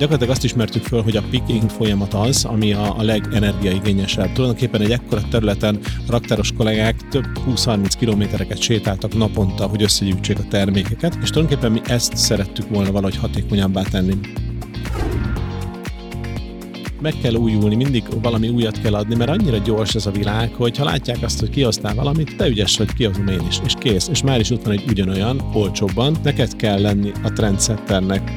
Gyakorlatilag azt ismertük föl, hogy a picking folyamat az, ami a, a legenergiaigényesebb. Tulajdonképpen egy ekkora területen a raktáros kollégák több 20-30 kilométereket sétáltak naponta, hogy összegyűjtsék a termékeket, és tulajdonképpen mi ezt szerettük volna valahogy hatékonyabbá tenni meg kell újulni, mindig valami újat kell adni, mert annyira gyors ez a világ, hogy ha látják azt, hogy kihoztál valamit, te ügyes vagy, kihozom én is, és kész. És már is ott van egy ugyanolyan, olcsóbban, neked kell lenni a trendsetternek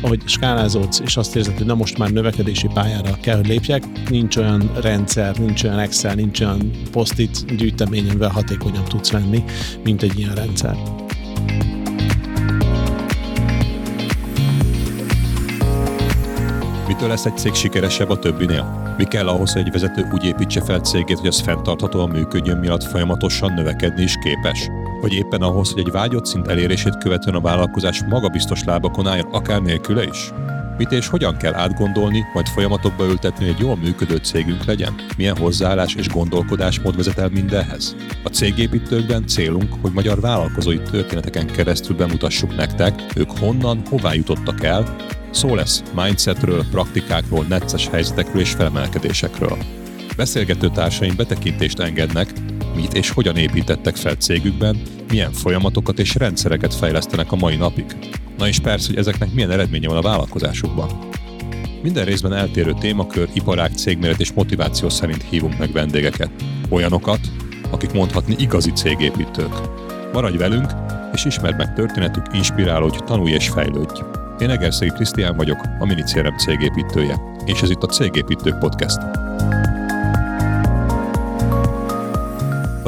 ahogy skálázódsz, és azt érzed, hogy na most már növekedési pályára kell, hogy lépjek, nincs olyan rendszer, nincs olyan Excel, nincs olyan post-it gyűjtemény, amivel hatékonyabb tudsz lenni, mint egy ilyen rendszer. Mitől lesz egy cég sikeresebb a többinél? Mi kell ahhoz, hogy egy vezető úgy építse fel cégét, hogy az fenntarthatóan működjön miatt folyamatosan növekedni is képes? Vagy éppen ahhoz, hogy egy vágyott szint elérését követően a vállalkozás magabiztos lábakon álljon, akár nélküle is? Mit és hogyan kell átgondolni, majd folyamatokba ültetni, hogy egy jól működő cégünk legyen? Milyen hozzáállás és gondolkodásmód vezet el mindenhez? A cégépítőkben célunk, hogy magyar vállalkozói történeteken keresztül bemutassuk nektek, ők honnan, hová jutottak el, Szó lesz mindsetről, praktikákról, necces helyzetekről és felemelkedésekről. Beszélgető társaim betekintést engednek, mit és hogyan építettek fel cégükben, milyen folyamatokat és rendszereket fejlesztenek a mai napig. Na és persze, hogy ezeknek milyen eredménye van a vállalkozásukban. Minden részben eltérő témakör, iparág, cégméret és motiváció szerint hívunk meg vendégeket. Olyanokat, akik mondhatni igazi cégépítők. Maradj velünk, és ismerd meg történetük, inspirálódj, tanulj és fejlődj. Én Egerszegi Krisztián vagyok, a Minicérem cégépítője, és ez itt a Cégépítők Podcast.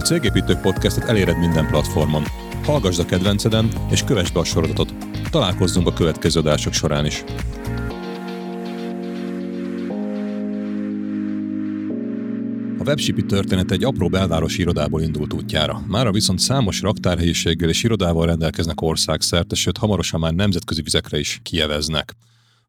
A Cégépítők Podcastet eléred minden platformon. Hallgassd a kedvenceden, és kövess be a sorozatot. Találkozzunk a következő adások során is. A webshipi történet egy apró belvárosi irodából indult útjára. Mára viszont számos raktárhelyiséggel és irodával rendelkeznek országszerte, sőt hamarosan már nemzetközi vizekre is kijeveznek.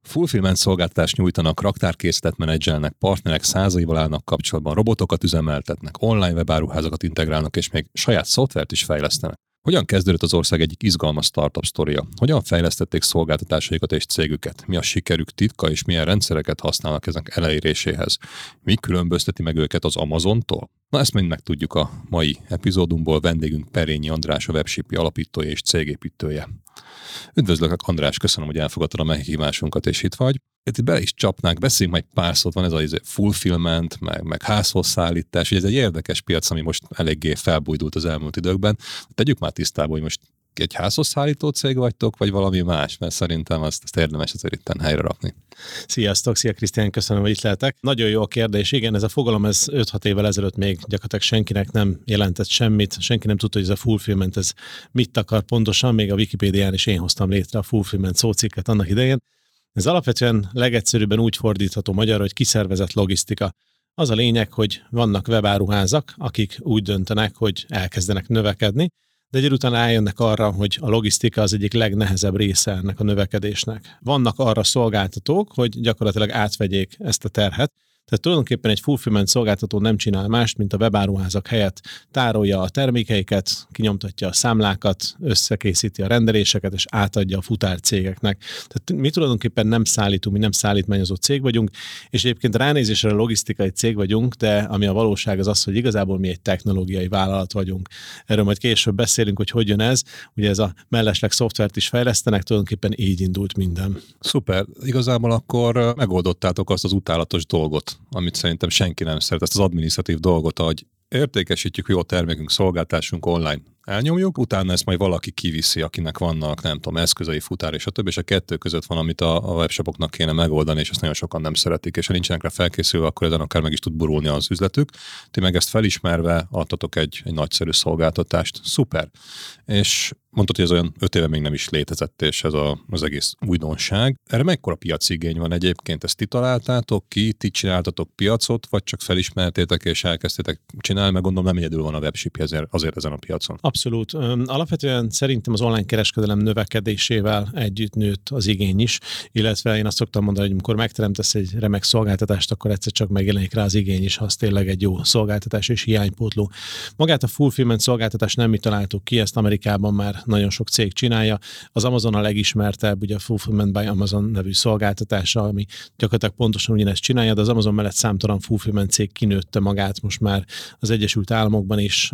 Fulfillment szolgáltatást nyújtanak, raktárkészletet menedzselnek, partnerek százaival állnak kapcsolatban, robotokat üzemeltetnek, online webáruházakat integrálnak, és még saját szoftvert is fejlesztenek. Hogyan kezdődött az ország egyik izgalmas startup sztoria? Hogyan fejlesztették szolgáltatásaikat és cégüket? Mi a sikerük titka, és milyen rendszereket használnak ezek eléréséhez? Mi különbözteti meg őket az Amazontól? Na ezt mind megtudjuk a mai epizódunkból. Vendégünk Perényi András, a webshipi alapítója és cégépítője. Üdvözlök, András, köszönöm, hogy elfogadtad a meghívásunkat, és itt vagy. Itt bele is csapnánk, beszéljünk majd pár szót, van ez a izé, fulfillment, meg, meg házhoz szállítás, ez egy érdekes piac, ami most eléggé felbújdult az elmúlt időkben. Tegyük már tisztába, hogy most egy házhoz szállító cég vagytok, vagy valami más, mert szerintem azt, azt érdemes azért itt helyre rakni. Sziasztok, szia Krisztián, köszönöm, hogy itt lehetek. Nagyon jó a kérdés. Igen, ez a fogalom, ez 5-6 évvel ezelőtt még gyakorlatilag senkinek nem jelentett semmit, senki nem tudta, hogy ez a fulfillment, ez mit akar pontosan, még a Wikipédián is én hoztam létre a fulfillment szócikket annak idején. Ez alapvetően legegyszerűbben úgy fordítható magyarra, hogy kiszervezett logisztika. Az a lényeg, hogy vannak webáruházak, akik úgy döntenek, hogy elkezdenek növekedni, de egy után eljönnek arra, hogy a logisztika az egyik legnehezebb része ennek a növekedésnek. Vannak arra szolgáltatók, hogy gyakorlatilag átvegyék ezt a terhet, tehát tulajdonképpen egy fulfillment szolgáltató nem csinál mást, mint a webáruházak helyett tárolja a termékeiket, kinyomtatja a számlákat, összekészíti a rendeléseket, és átadja a futárcégeknek. Tehát mi tulajdonképpen nem szállítunk, mi nem szállítmányozó cég vagyunk, és egyébként ránézésre logisztikai cég vagyunk, de ami a valóság az az, hogy igazából mi egy technológiai vállalat vagyunk. Erről majd később beszélünk, hogy hogy jön ez. Ugye ez a mellesleg szoftvert is fejlesztenek, tulajdonképpen így indult minden. Szuper. Igazából akkor megoldottátok azt az utálatos dolgot, amit szerintem senki nem szeret, ezt az adminisztratív dolgot, hogy értékesítjük jó termékünk, szolgáltásunk online elnyomjuk, utána ezt majd valaki kiviszi, akinek vannak, nem tudom, eszközei, futár és a többi, és a kettő között van, amit a, a webshopoknak kéne megoldani, és ezt nagyon sokan nem szeretik, és ha nincsenek rá felkészülve, akkor ezen akár meg is tud burulni az üzletük. Ti meg ezt felismerve adtatok egy, egy nagyszerű szolgáltatást. Szuper. És mondtad, hogy ez olyan öt éve még nem is létezett, és ez a, az egész újdonság. Erre mekkora piaci igény van egyébként? Ezt ti találtátok ki, ti csináltatok piacot, vagy csak felismertétek és elkezdtétek csinálni, meg gondolom nem egyedül van a webship azért, azért ezen a piacon. Abszolút. Alapvetően szerintem az online kereskedelem növekedésével együtt nőtt az igény is, illetve én azt szoktam mondani, hogy amikor megteremtesz egy remek szolgáltatást, akkor egyszer csak megjelenik rá az igény is, ha az tényleg egy jó szolgáltatás és hiánypótló. Magát a fulfillment szolgáltatást nem mi találtuk ki, ezt Amerikában már nagyon sok cég csinálja. Az Amazon a legismertebb, ugye a Fulfillment by Amazon nevű szolgáltatása, ami gyakorlatilag pontosan ugyanezt csinálja, de az Amazon mellett számtalan fulfillment cég kinőtte magát most már az Egyesült Államokban is,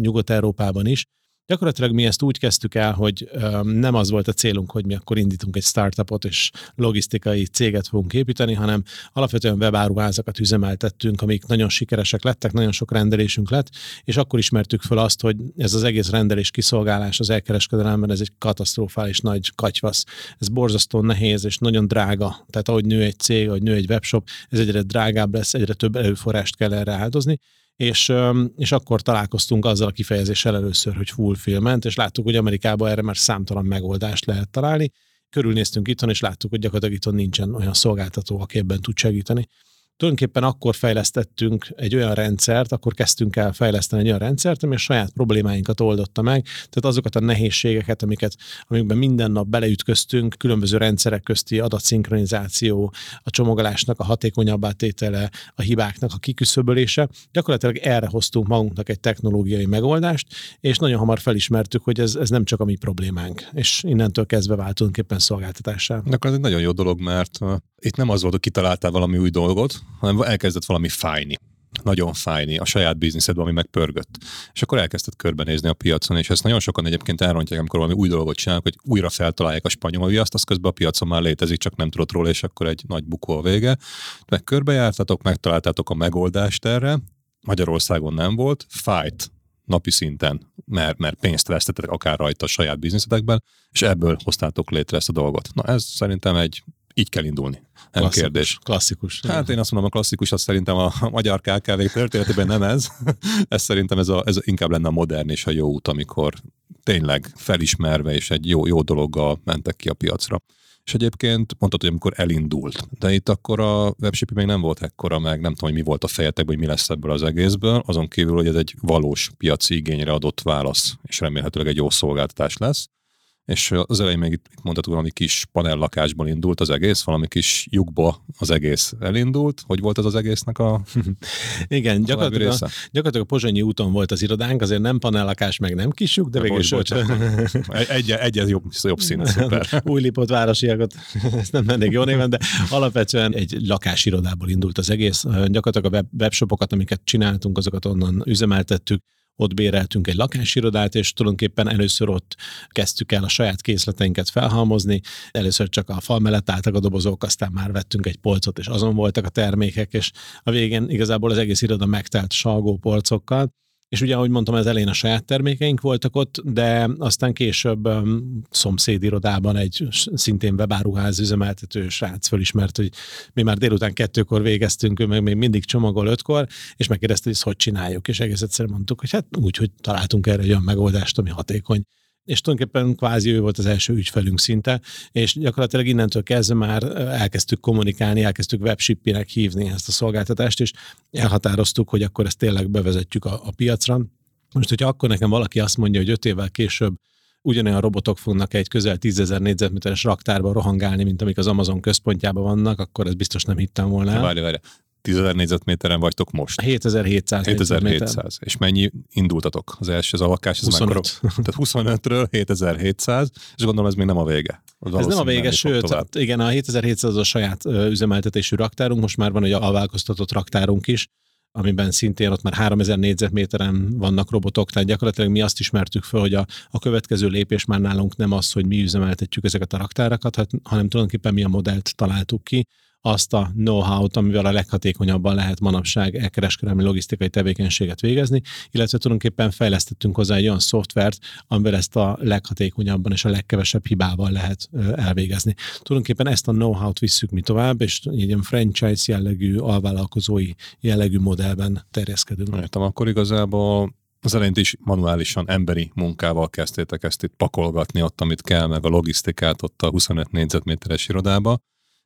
Nyugat-Európában is, Gyakorlatilag mi ezt úgy kezdtük el, hogy nem az volt a célunk, hogy mi akkor indítunk egy startupot és logisztikai céget fogunk építeni, hanem alapvetően webáruházakat üzemeltettünk, amik nagyon sikeresek lettek, nagyon sok rendelésünk lett, és akkor ismertük fel azt, hogy ez az egész rendelés kiszolgálás az elkereskedelemben, ez egy katasztrofális nagy katyvasz. Ez borzasztó nehéz és nagyon drága. Tehát ahogy nő egy cég, ahogy nő egy webshop, ez egyre drágább lesz, egyre több erőforrást kell erre áldozni, és, és akkor találkoztunk azzal a kifejezéssel először, hogy fulfillment, és láttuk, hogy Amerikában erre már számtalan megoldást lehet találni. Körülnéztünk itthon, és láttuk, hogy gyakorlatilag itthon nincsen olyan szolgáltató, aki ebben tud segíteni tulajdonképpen akkor fejlesztettünk egy olyan rendszert, akkor kezdtünk el fejleszteni egy olyan rendszert, ami a saját problémáinkat oldotta meg, tehát azokat a nehézségeket, amiket, amikben minden nap beleütköztünk, különböző rendszerek közti adatszinkronizáció, a csomagolásnak a hatékonyabbá tétele, a hibáknak a kiküszöbölése, gyakorlatilag erre hoztunk magunknak egy technológiai megoldást, és nagyon hamar felismertük, hogy ez, ez nem csak a mi problémánk, és innentől kezdve váltunk éppen szolgáltatásá. Akkor ez egy nagyon jó dolog, mert itt nem az volt, hogy kitaláltál valami új dolgot, hanem elkezdett valami fájni nagyon fájni a saját bizniszedben, ami megpörgött. És akkor elkezdett körbenézni a piacon, és ezt nagyon sokan egyébként elrontják, amikor valami új dolgot csinálnak, hogy újra feltalálják a spanyol viaszt, az közben a piacon már létezik, csak nem tudott róla, és akkor egy nagy bukó a vége. Meg körbejártatok, megtaláltátok a megoldást erre, Magyarországon nem volt, fájt napi szinten, mert, mert pénzt vesztetek akár rajta a saját bizniszetekben, és ebből hoztátok létre ezt a dolgot. Na ez szerintem egy így kell indulni. Nem klasszikus, kérdés. Klasszikus. Hát én azt mondom, a klasszikus az szerintem a, magyar KKV történetében nem ez. ez szerintem ez, a, ez inkább lenne a modern és a jó út, amikor tényleg felismerve és egy jó, jó dologgal mentek ki a piacra. És egyébként mondtad, hogy amikor elindult, de itt akkor a webshipi még nem volt ekkora, meg nem tudom, hogy mi volt a fejetek, hogy mi lesz ebből az egészből, azon kívül, hogy ez egy valós piaci igényre adott válasz, és remélhetőleg egy jó szolgáltatás lesz és az elején még itt mondhatod, valami kis panellakásból indult az egész, valami kis lyukba az egész elindult. Hogy volt ez az egésznek a Igen, gyakorlatilag a, gyakorlatilag a Pozsonyi úton volt az irodánk, azért nem panellakás, meg nem kis lyuk, de, de végül is volt. egy, egy, egy jobb, jobb szín, szuper. Új lipott városiakat, ezt nem mennék jó néven, de alapvetően egy lakásirodából indult az egész. Gyakorlatilag a web, webshopokat, amiket csináltunk, azokat onnan üzemeltettük, ott béreltünk egy lakásirodát, és tulajdonképpen először ott kezdtük el a saját készleteinket felhalmozni. Először csak a fal mellett álltak a dobozok, aztán már vettünk egy polcot, és azon voltak a termékek, és a végén igazából az egész iroda megtelt salgó polcokkal, és ugye, ahogy mondtam, az elején a saját termékeink voltak ott, de aztán később szomszédirodában egy szintén webáruház üzemeltető srác fölismert, hogy mi már délután kettőkor végeztünk, ő meg még mindig csomagol ötkor, és megkérdezte, hogy ezt hogy csináljuk, és egész egyszerűen mondtuk, hogy hát úgy, hogy találtunk erre egy olyan megoldást, ami hatékony és tulajdonképpen kvázi ő volt az első ügyfelünk szinte, és gyakorlatilag innentől kezdve már elkezdtük kommunikálni, elkezdtük webshippinek hívni ezt a szolgáltatást, és elhatároztuk, hogy akkor ezt tényleg bevezetjük a, a piacra. Most, hogyha akkor nekem valaki azt mondja, hogy öt évvel később ugyanolyan robotok fognak egy közel 10 ezer négyzetméteres raktárba rohangálni, mint amik az Amazon központjában vannak, akkor ez biztos nem hittem volna. Várj, várj. 10 ezer négyzetméteren vagytok most. 7700 7700. És mennyi indultatok? Az első, az a lakás, ez 25. Tehát 25-ről 7700, és gondolom ez még nem a vége. Ez nem a vége, sőt, hát igen, a 7700 az a saját üzemeltetésű raktárunk, most már van egy alválkoztatott raktárunk is, amiben szintén ott már 3000 négyzetméteren vannak robotok, tehát gyakorlatilag mi azt ismertük föl, hogy a, a következő lépés már nálunk nem az, hogy mi üzemeltetjük ezeket a raktárakat, hát, hanem tulajdonképpen mi a modellt találtuk ki, azt a know-how-t, amivel a leghatékonyabban lehet manapság elkereskedelmi logisztikai tevékenységet végezni, illetve tulajdonképpen fejlesztettünk hozzá egy olyan szoftvert, amivel ezt a leghatékonyabban és a legkevesebb hibával lehet elvégezni. Tulajdonképpen ezt a know-how-t visszük mi tovább, és egy ilyen franchise jellegű, alvállalkozói jellegű modellben terjeszkedünk. Értem, akkor igazából az elején is manuálisan, emberi munkával kezdtétek ezt itt pakolgatni ott, amit kell, meg a logisztikát ott a 25 négyzetméteres irodába,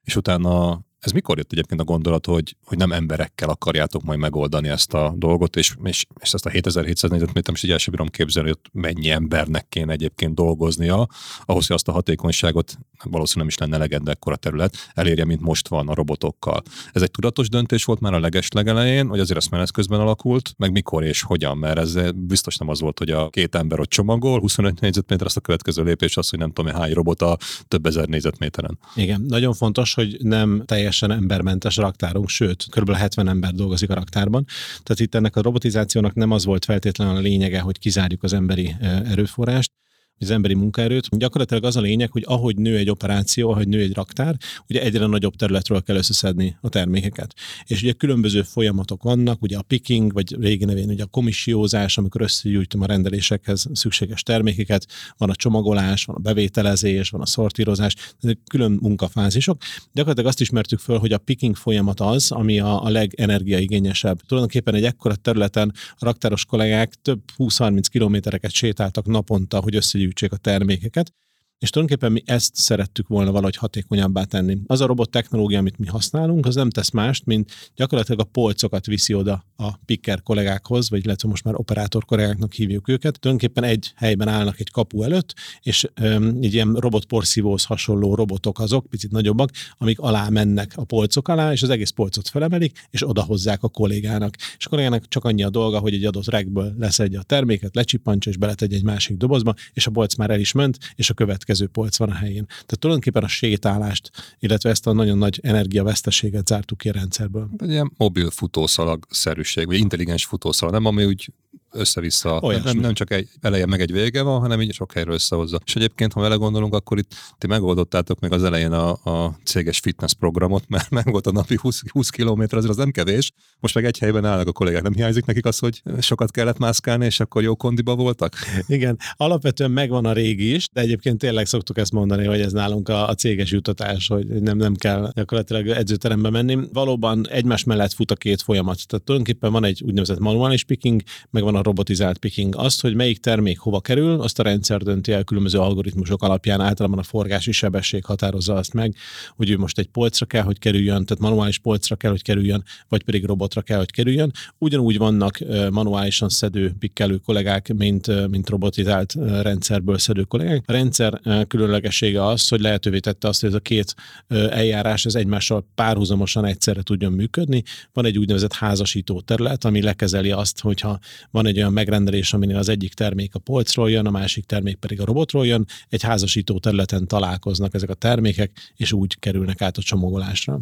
és utána Ez mikor jött egyébként a gondolat, hogy, hogy nem emberekkel akarjátok majd megoldani ezt a dolgot, és, és, és ezt a 7700 négyzetméter most így el sem bírom képzelni, hogy mennyi embernek kéne egyébként dolgoznia, ahhoz, hogy azt a hatékonyságot, valószínűleg nem is lenne legendő ekkora terület, elérje, mint most van a robotokkal. Ez egy tudatos döntés volt már a leges legelején, vagy azért ezt menet közben alakult, meg mikor és hogyan, mert ez biztos nem az volt, hogy a két ember ott csomagol, 25 négyzetméter, azt a következő lépés az, hogy nem tudom, hány robot a több ezer négyzetméteren. Igen, nagyon fontos, hogy nem teljesen embermentes raktárunk, sőt, kb. 70 ember dolgozik a raktárban. Tehát itt ennek a robotizációnak nem az volt feltétlenül a lényege, hogy kizárjuk az emberi erőforrást, az emberi munkaerőt. Gyakorlatilag az a lényeg, hogy ahogy nő egy operáció, ahogy nő egy raktár, ugye egyre nagyobb területről kell összeszedni a termékeket. És ugye különböző folyamatok vannak, ugye a picking, vagy régi nevén ugye a komissiózás, amikor összegyűjtöm a rendelésekhez szükséges termékeket, van a csomagolás, van a bevételezés, van a szortírozás, ezek külön munkafázisok. Gyakorlatilag azt ismertük föl, hogy a picking folyamat az, ami a, a legenergiaigényesebb. Tulajdonképpen egy ekkora területen a raktáros kollégák több 20-30 kilométereket sétáltak naponta, hogy összegyűjtsék gyűjtsék a termékeket, és tulajdonképpen mi ezt szerettük volna valahogy hatékonyabbá tenni. Az a robot technológia, amit mi használunk, az nem tesz mást, mint gyakorlatilag a polcokat viszi oda a picker kollégákhoz, vagy illetve most már operátor kollégáknak hívjuk őket. Tulajdonképpen egy helyben állnak egy kapu előtt, és um, egy ilyen robotporszívóhoz hasonló robotok azok, picit nagyobbak, amik alá mennek a polcok alá, és az egész polcot felemelik, és odahozzák a kollégának. És a kollégának csak annyi a dolga, hogy egy adott regből leszedje a terméket, lecsippantsa és beletegy egy másik dobozba, és a polc már el is ment, és a következő következő polc van a helyén. Tehát tulajdonképpen a sétálást, illetve ezt a nagyon nagy energiaveszteséget zártuk ki a rendszerből. Ilyen mobil futószalag-szerűség, vagy intelligens futószalag, nem ami úgy össze-vissza. Nem, nem csak egy eleje meg egy vége van, hanem így sok helyről összehozza. És egyébként, ha vele gondolunk, akkor itt ti megoldottátok meg az elején a, a céges fitness programot, mert meg volt a napi 20, 20 km, azért az nem kevés. Most meg egy helyben állnak a kollégák. Nem hiányzik nekik az, hogy sokat kellett mászkálni, és akkor jó kondiba voltak? Igen, alapvetően megvan a régi is, de egyébként tényleg szoktuk ezt mondani, hogy ez nálunk a, a céges jutatás, hogy nem, nem kell gyakorlatilag edzőterembe menni. Valóban egymás mellett fut a két folyamat. Tehát tulajdonképpen van egy úgynevezett manuális picking, meg van a robotizált picking. Azt, hogy melyik termék hova kerül, azt a rendszer dönti el különböző algoritmusok alapján, általában a forgási sebesség határozza azt meg, hogy ő most egy polcra kell, hogy kerüljön, tehát manuális polcra kell, hogy kerüljön, vagy pedig robotra kell, hogy kerüljön. Ugyanúgy vannak manuálisan szedő pikkelő kollégák, mint, mint robotizált rendszerből szedő kollégák. A rendszer különlegessége az, hogy lehetővé tette azt, hogy ez a két eljárás az egymással párhuzamosan egyszerre tudjon működni. Van egy úgynevezett házasító terület, ami lekezeli azt, hogyha van egy olyan megrendelés, aminél az egyik termék a polcról jön, a másik termék pedig a robotról jön, egy házasító területen találkoznak ezek a termékek, és úgy kerülnek át a csomagolásra.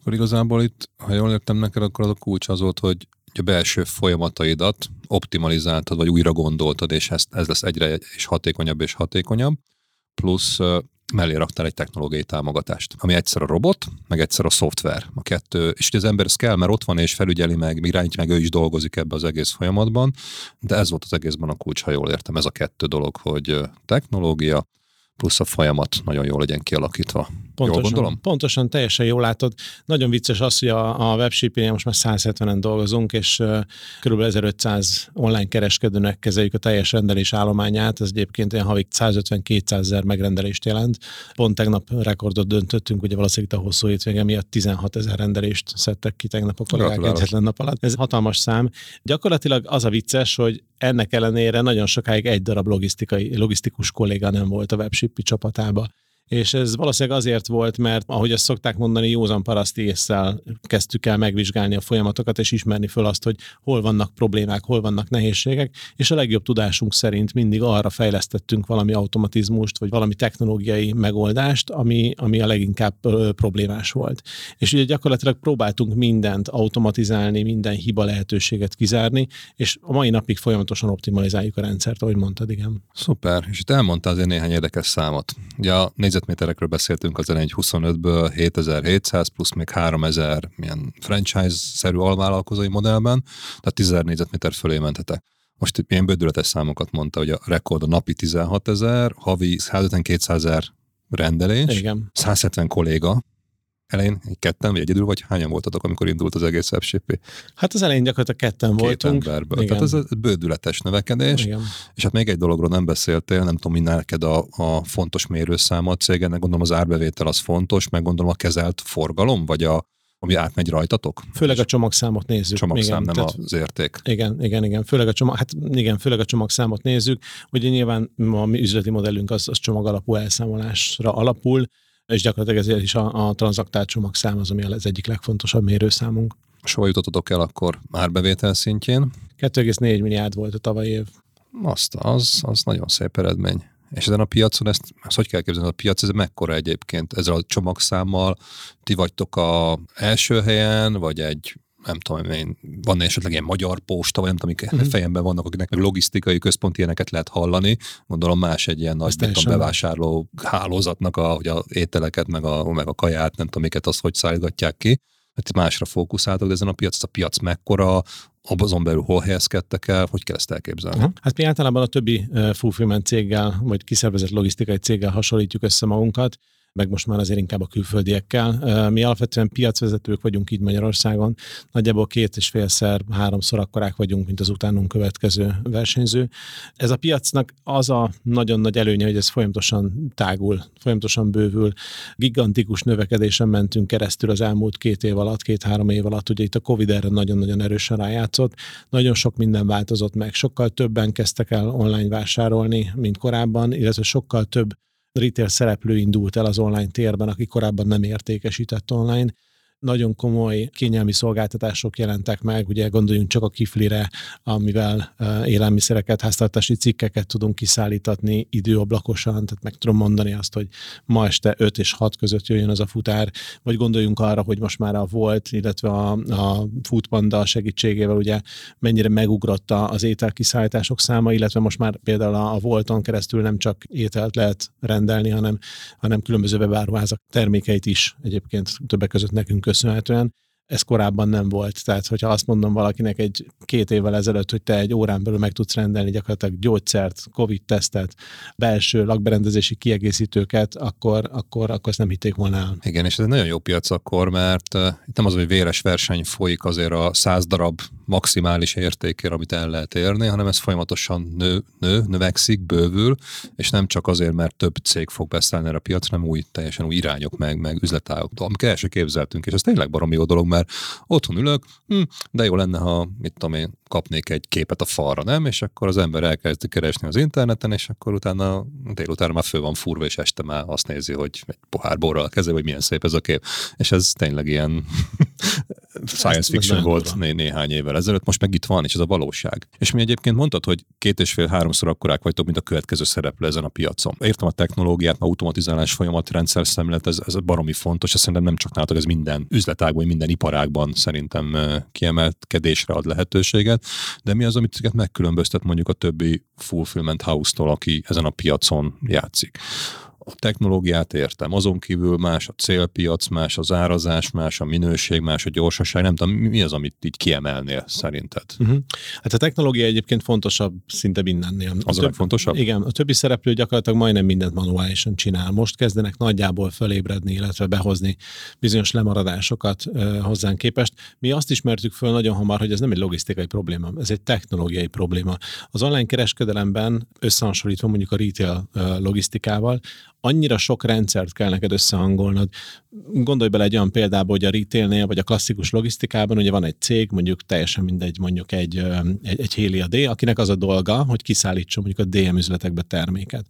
Akkor igazából itt, ha jól értem neked, akkor az a kulcs az volt, hogy a belső folyamataidat optimalizáltad, vagy újra gondoltad, és ez, ez lesz egyre és hatékonyabb és hatékonyabb, plusz mellé raktál egy technológiai támogatást, ami egyszer a robot, meg egyszer a szoftver. A kettő, és az ember ez kell, mert ott van és felügyeli meg, irányítja meg, ő is dolgozik ebbe az egész folyamatban, de ez volt az egészben a kulcs, ha jól értem, ez a kettő dolog, hogy technológia, plusz a folyamat nagyon jól legyen kialakítva. Pontosan, jól gondolom? Pontosan, teljesen jól látod. Nagyon vicces az, hogy a, a webshipping most már 170-en dolgozunk, és uh, kb. 1500 online kereskedőnek kezeljük a teljes rendelés állományát. Ez egyébként olyan havik 150-200 ezer megrendelést jelent. Pont tegnap rekordot döntöttünk, ugye valószínűleg a hosszú hétvége miatt 16 ezer rendelést szedtek ki tegnap a kollégák egyetlen nap alatt. Ez hatalmas szám. Gyakorlatilag az a vicces, hogy ennek ellenére nagyon sokáig egy darab logisztikai, logisztikus kolléga nem volt a webshippi csapatába és ez valószínűleg azért volt, mert ahogy azt szokták mondani, józan paraszti észsel kezdtük el megvizsgálni a folyamatokat, és ismerni föl azt, hogy hol vannak problémák, hol vannak nehézségek, és a legjobb tudásunk szerint mindig arra fejlesztettünk valami automatizmust, vagy valami technológiai megoldást, ami, ami a leginkább problémás volt. És ugye gyakorlatilag próbáltunk mindent automatizálni, minden hiba lehetőséget kizárni, és a mai napig folyamatosan optimalizáljuk a rendszert, ahogy mondtad, igen. Szuper, és itt elmondta azért néhány érdekes számot. Ugye a négyzetméterekről beszéltünk az egy 25-ből 7700 plusz még 3000 milyen franchise-szerű alvállalkozói modellben, tehát 10 négyzetméter fölé mentetek. Most ilyen bődületes számokat mondta, hogy a rekord a napi 16 ezer, havi 150-200 ezer rendelés, Igen. 170 kolléga, elején ketten, vagy egyedül, vagy hányan voltatok, amikor indult az egész FCP? Hát az elején gyakorlatilag ketten Két voltunk. emberből. Igen. Tehát ez egy bődületes növekedés. Igen. És hát még egy dologról nem beszéltél, nem tudom, mi neked a, a fontos mérőszáma a cégen, gondolom az árbevétel az fontos, meg gondolom a kezelt forgalom, vagy a, ami átmegy rajtatok? Főleg a csomagszámot nézzük. Csomagszám igen, nem tehát- az érték. Igen, igen, igen. Főleg a csomag, hát igen, főleg a csomagszámot nézzük. Ugye nyilván a mi üzleti modellünk az, az csomag alapú elszámolásra alapul, és gyakorlatilag ezért is a, a tranzaktált csomagszám az, ami az egyik legfontosabb mérőszámunk. És hol jutottatok el akkor árbevétel szintjén? 2,4 milliárd volt a tavalyi év. Azt, az, az nagyon szép eredmény. És ezen a piacon ezt, ezt hogy kell képzelni, a piac ez mekkora egyébként? Ezzel a csomagszámmal ti vagytok a első helyen, vagy egy nem tudom én, van esetleg ilyen magyar posta, vagy nem tudom, amik Mhm. fejemben vannak, akiknek meg logisztikai központ ilyeneket lehet hallani. Gondolom más egy ilyen nagy nem tudom, bevásárló hálózatnak, a, hogy a ételeket, meg a, meg a kaját, nem tudom, miket, azt hogy szállítgatják ki. Hát másra fókuszáltok, de ezen a piac, ez a piac mekkora, azon belül hol helyezkedtek el, hogy kell ezt elképzelni? Aha. Hát mi általában a többi uh, fulfillment céggel, vagy kiszervezett logisztikai céggel hasonlítjuk össze magunkat, meg most már azért inkább a külföldiekkel. Mi alapvetően piacvezetők vagyunk így Magyarországon, nagyjából két és félszer, háromszor akkorák vagyunk, mint az utánunk következő versenyző. Ez a piacnak az a nagyon nagy előnye, hogy ez folyamatosan tágul, folyamatosan bővül. Gigantikus növekedésen mentünk keresztül az elmúlt két év alatt, két-három év alatt. Ugye itt a Covid erre nagyon-nagyon erősen rájátszott. Nagyon sok minden változott meg. Sokkal többen kezdtek el online vásárolni, mint korábban, illetve sokkal több retail szereplő indult el az online térben, aki korábban nem értékesített online. Nagyon komoly kényelmi szolgáltatások jelentek meg, ugye gondoljunk csak a kiflire, amivel élelmiszereket, háztartási cikkeket tudunk kiszállítatni időablakosan, tehát meg tudom mondani azt, hogy ma este 5 és 6 között jöjjön az a futár, vagy gondoljunk arra, hogy most már a Volt, illetve a, a Foodpanda segítségével ugye mennyire megugrotta az ételkiszállítások száma, illetve most már például a, a Volton keresztül nem csak ételt lehet rendelni, hanem, hanem különböző webáruházak termékeit is egyébként többek között nekünk köszönhetően. Ez korábban nem volt. Tehát, hogyha azt mondom valakinek egy két évvel ezelőtt, hogy te egy órán belül meg tudsz rendelni gyakorlatilag gyógyszert, Covid-tesztet, belső lakberendezési kiegészítőket, akkor, akkor, akkor ezt nem hitték volna el. Igen, és ez egy nagyon jó piac akkor, mert uh, itt nem az, hogy véres verseny folyik azért a száz darab maximális értékért, amit el lehet érni, hanem ez folyamatosan nő, nő, növekszik, bővül, és nem csak azért, mert több cég fog beszállni erre a piacra, hanem új, teljesen új irányok meg, meg üzletágok, amiket el se képzeltünk, és ez tényleg baromi jó dolog, mert otthon ülök, hm, de jó lenne, ha mit tudom én, kapnék egy képet a falra, nem? És akkor az ember elkezdi keresni az interneten, és akkor utána délután már föl van furva, és este már azt nézi, hogy egy pohár borral a hogy milyen szép ez a kép. És ez tényleg ilyen science ez fiction volt né- néhány évvel ezelőtt, most meg itt van, és ez a valóság. És mi egyébként mondtad, hogy két és fél, háromszor akkorák vagytok, mint a következő szereplő ezen a piacon. Értem a technológiát, a automatizálás folyamat, rendszer szemlélet, ez, ez baromi fontos, és szerintem nem csak nálatok, ez minden üzletágban, minden iparágban szerintem kiemelkedésre ad lehetőséget. De mi az, amit titeket megkülönböztet mondjuk a többi fulfillment house-tól, aki ezen a piacon játszik? A technológiát értem, azon kívül más a célpiac, más az árazás, más a minőség, más a gyorsaság, nem tudom, mi az, amit így kiemelnél szerinted? Uh-huh. Hát a technológia egyébként fontosabb szinte mindennél. Az a legfontosabb? Igen, a többi szereplő gyakorlatilag majdnem mindent manuálisan csinál. Most kezdenek nagyjából fölébredni, illetve behozni bizonyos lemaradásokat uh, hozzánk képest. Mi azt ismertük föl nagyon hamar, hogy ez nem egy logisztikai probléma, ez egy technológiai probléma. Az online kereskedelemben összehasonlítva mondjuk a retail logisztikával, annyira sok rendszert kell neked összehangolnod. Gondolj bele egy olyan példába, hogy a retailnél, vagy a klasszikus logisztikában ugye van egy cég, mondjuk teljesen mindegy, mondjuk egy, egy, egy Hélia D, akinek az a dolga, hogy kiszállítson mondjuk a DM üzletekbe terméket.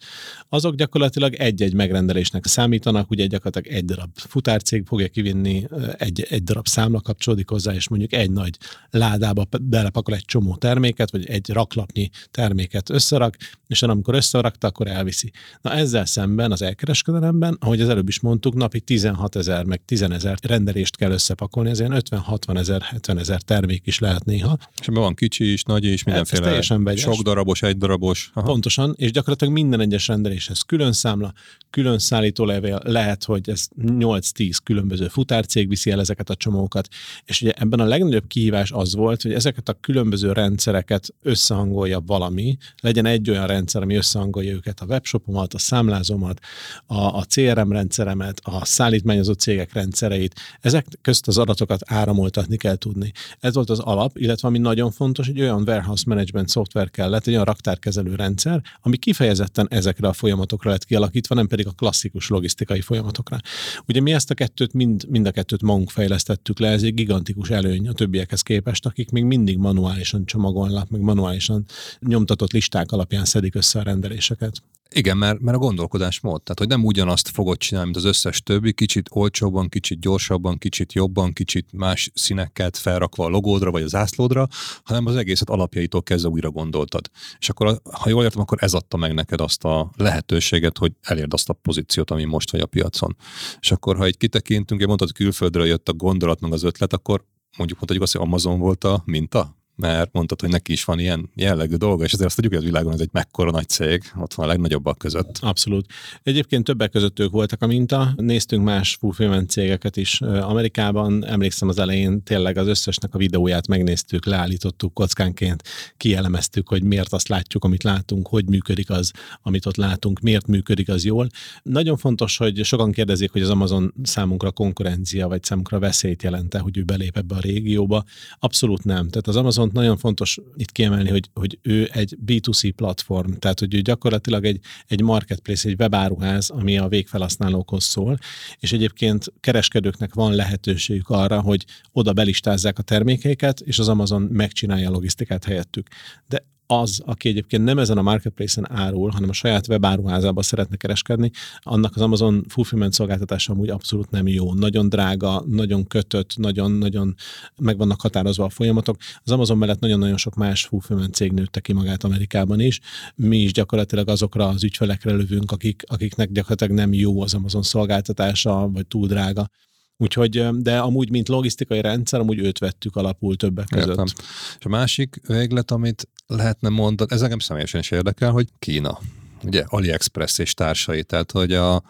Azok gyakorlatilag egy-egy megrendelésnek számítanak, ugye gyakorlatilag egy darab futárcég fogja kivinni, egy, egy darab számla kapcsolódik hozzá, és mondjuk egy nagy ládába belepakol egy csomó terméket, vagy egy raklapnyi terméket összerak, és amikor összerakta, akkor elviszi. Na ezzel szemben az elkereskedelemben, ahogy az előbb is mondtuk, napi 16 ezer, meg 10 ezer rendelést kell összepakolni, ez ilyen 50-60 ezer, 70 ezer termék is lehet néha. És ebben van kicsi is, nagy is, mindenféle teljesen vegyes. sok darabos, egy darabos. Aha. Pontosan, és gyakorlatilag minden egyes rendeléshez külön számla, külön szállítólevél, lehet, hogy ez 8-10 különböző futárcég viszi el ezeket a csomókat, és ugye ebben a legnagyobb kihívás az volt, hogy ezeket a különböző rendszereket összehangolja valami, legyen egy olyan rendszer, ami összehangolja őket, a webshopomat, a számlázómat, a, a CRM rendszeremet, a szállítmányozó cégek rendszereit, ezek közt az adatokat áramoltatni kell tudni. Ez volt az alap, illetve ami nagyon fontos, hogy olyan warehouse management szoftver kellett, egy olyan raktárkezelő rendszer, ami kifejezetten ezekre a folyamatokra lett kialakítva, nem pedig a klasszikus logisztikai folyamatokra. Ugye mi ezt a kettőt mind, mind a kettőt magunk fejlesztettük le, ez egy gigantikus előny a többiekhez képest, akik még mindig manuálisan csomagolnak, meg manuálisan nyomtatott listák alapján szedik össze a rendeléseket. Igen, mert, mert a gondolkodásmód, tehát hogy nem ugyanazt fogod csinálni, mint az összes többi, kicsit olcsóbban, kicsit gyorsabban, kicsit jobban, kicsit más színeket felrakva a logódra vagy az ászlódra, hanem az egészet alapjaitól kezdve újra gondoltad. És akkor, ha jól értem, akkor ez adta meg neked azt a lehetőséget, hogy elérd azt a pozíciót, ami most vagy a piacon. És akkor, ha egy kitekintünk, én mondtad, külföldről jött a gondolat, meg az ötlet, akkor mondjuk mondhatjuk azt, hogy Amazon volt a minta? Mert mondtad, hogy neki is van ilyen jellegű dolga, és azért azt tudjuk, hogy a világon ez egy mekkora nagy cég, ott van a legnagyobbak között. Abszolút. Egyébként többek között ők voltak a minta, néztünk más fulfillment cégeket is Amerikában, emlékszem az elején tényleg az összesnek a videóját megnéztük, leállítottuk kockánként, kielemeztük, hogy miért azt látjuk, amit látunk, hogy működik az, amit ott látunk, miért működik az jól. Nagyon fontos, hogy sokan kérdezik, hogy az Amazon számunkra konkurencia, vagy számunkra veszélyt jelente, hogy ő belép ebbe a régióba. Abszolút nem. Tehát az Amazon viszont nagyon fontos itt kiemelni, hogy, hogy ő egy B2C platform, tehát hogy ő gyakorlatilag egy, egy marketplace, egy webáruház, ami a végfelhasználókhoz szól, és egyébként kereskedőknek van lehetőségük arra, hogy oda belistázzák a termékeiket, és az Amazon megcsinálja a logisztikát helyettük. De az, aki egyébként nem ezen a marketplace-en árul, hanem a saját webáruházában szeretne kereskedni, annak az Amazon fulfillment szolgáltatása amúgy abszolút nem jó. Nagyon drága, nagyon kötött, nagyon-nagyon meg vannak határozva a folyamatok. Az Amazon mellett nagyon-nagyon sok más fulfillment cég nőtte ki magát Amerikában is. Mi is gyakorlatilag azokra az ügyfelekre lövünk, akik, akiknek gyakorlatilag nem jó az Amazon szolgáltatása, vagy túl drága. Úgyhogy, de amúgy, mint logisztikai rendszer, amúgy őt vettük alapul többek között. Értem. És a másik véglet, amit lehetne mondani, ez engem személyesen is érdekel, hogy Kína. Ugye AliExpress és társai, tehát hogy a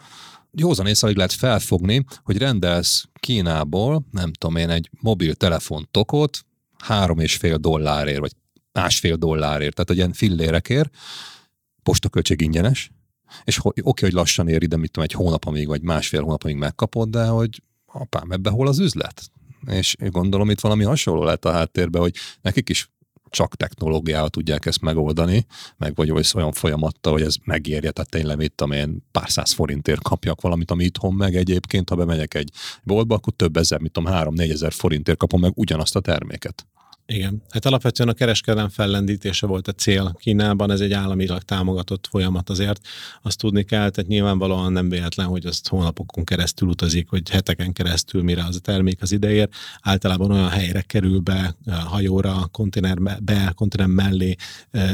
józan észre lehet felfogni, hogy rendelsz Kínából, nem tudom én, egy mobiltelefon tokot három és fél dollárért, vagy másfél dollárért, tehát egy ilyen fillérekért, postaköltség ingyenes, és oké, okay, hogy lassan ér ide, mit tudom, egy hónap amíg, vagy másfél hónap amíg megkapod, de hogy apám, ebbe hol az üzlet? És gondolom itt valami hasonló lehet a háttérben, hogy nekik is csak technológiával tudják ezt megoldani, meg vagy olyan folyamatta, hogy ez megérje, tehát tényleg mit tudom pár száz forintért kapjak valamit, ami itthon meg egyébként, ha bemegyek egy boltba, akkor több ezer, mit tudom, három-négy ezer forintért kapom meg ugyanazt a terméket. Igen, hát alapvetően a kereskedelem fellendítése volt a cél. Kínában, ez egy államilag támogatott folyamat azért, azt tudni kell, tehát nyilvánvalóan nem véletlen, hogy azt hónapokon keresztül utazik, hogy heteken keresztül, mire az a termék az ideér, általában olyan helyre kerül be, hajóra, konténerbe, konténer mellé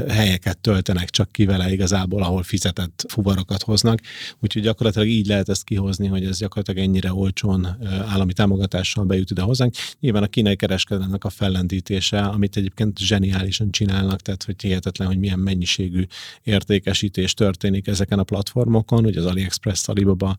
helyeket töltenek csak ki vele igazából, ahol fizetett fuvarokat hoznak, úgyhogy gyakorlatilag így lehet ezt kihozni, hogy ez gyakorlatilag ennyire olcsón állami támogatással bejut ide hozzánk. Nyilván a kínai kereskedelemnek a fellendítés értékelése, amit egyébként zseniálisan csinálnak, tehát hogy hihetetlen, hogy milyen mennyiségű értékesítés történik ezeken a platformokon, hogy az AliExpress, Alibaba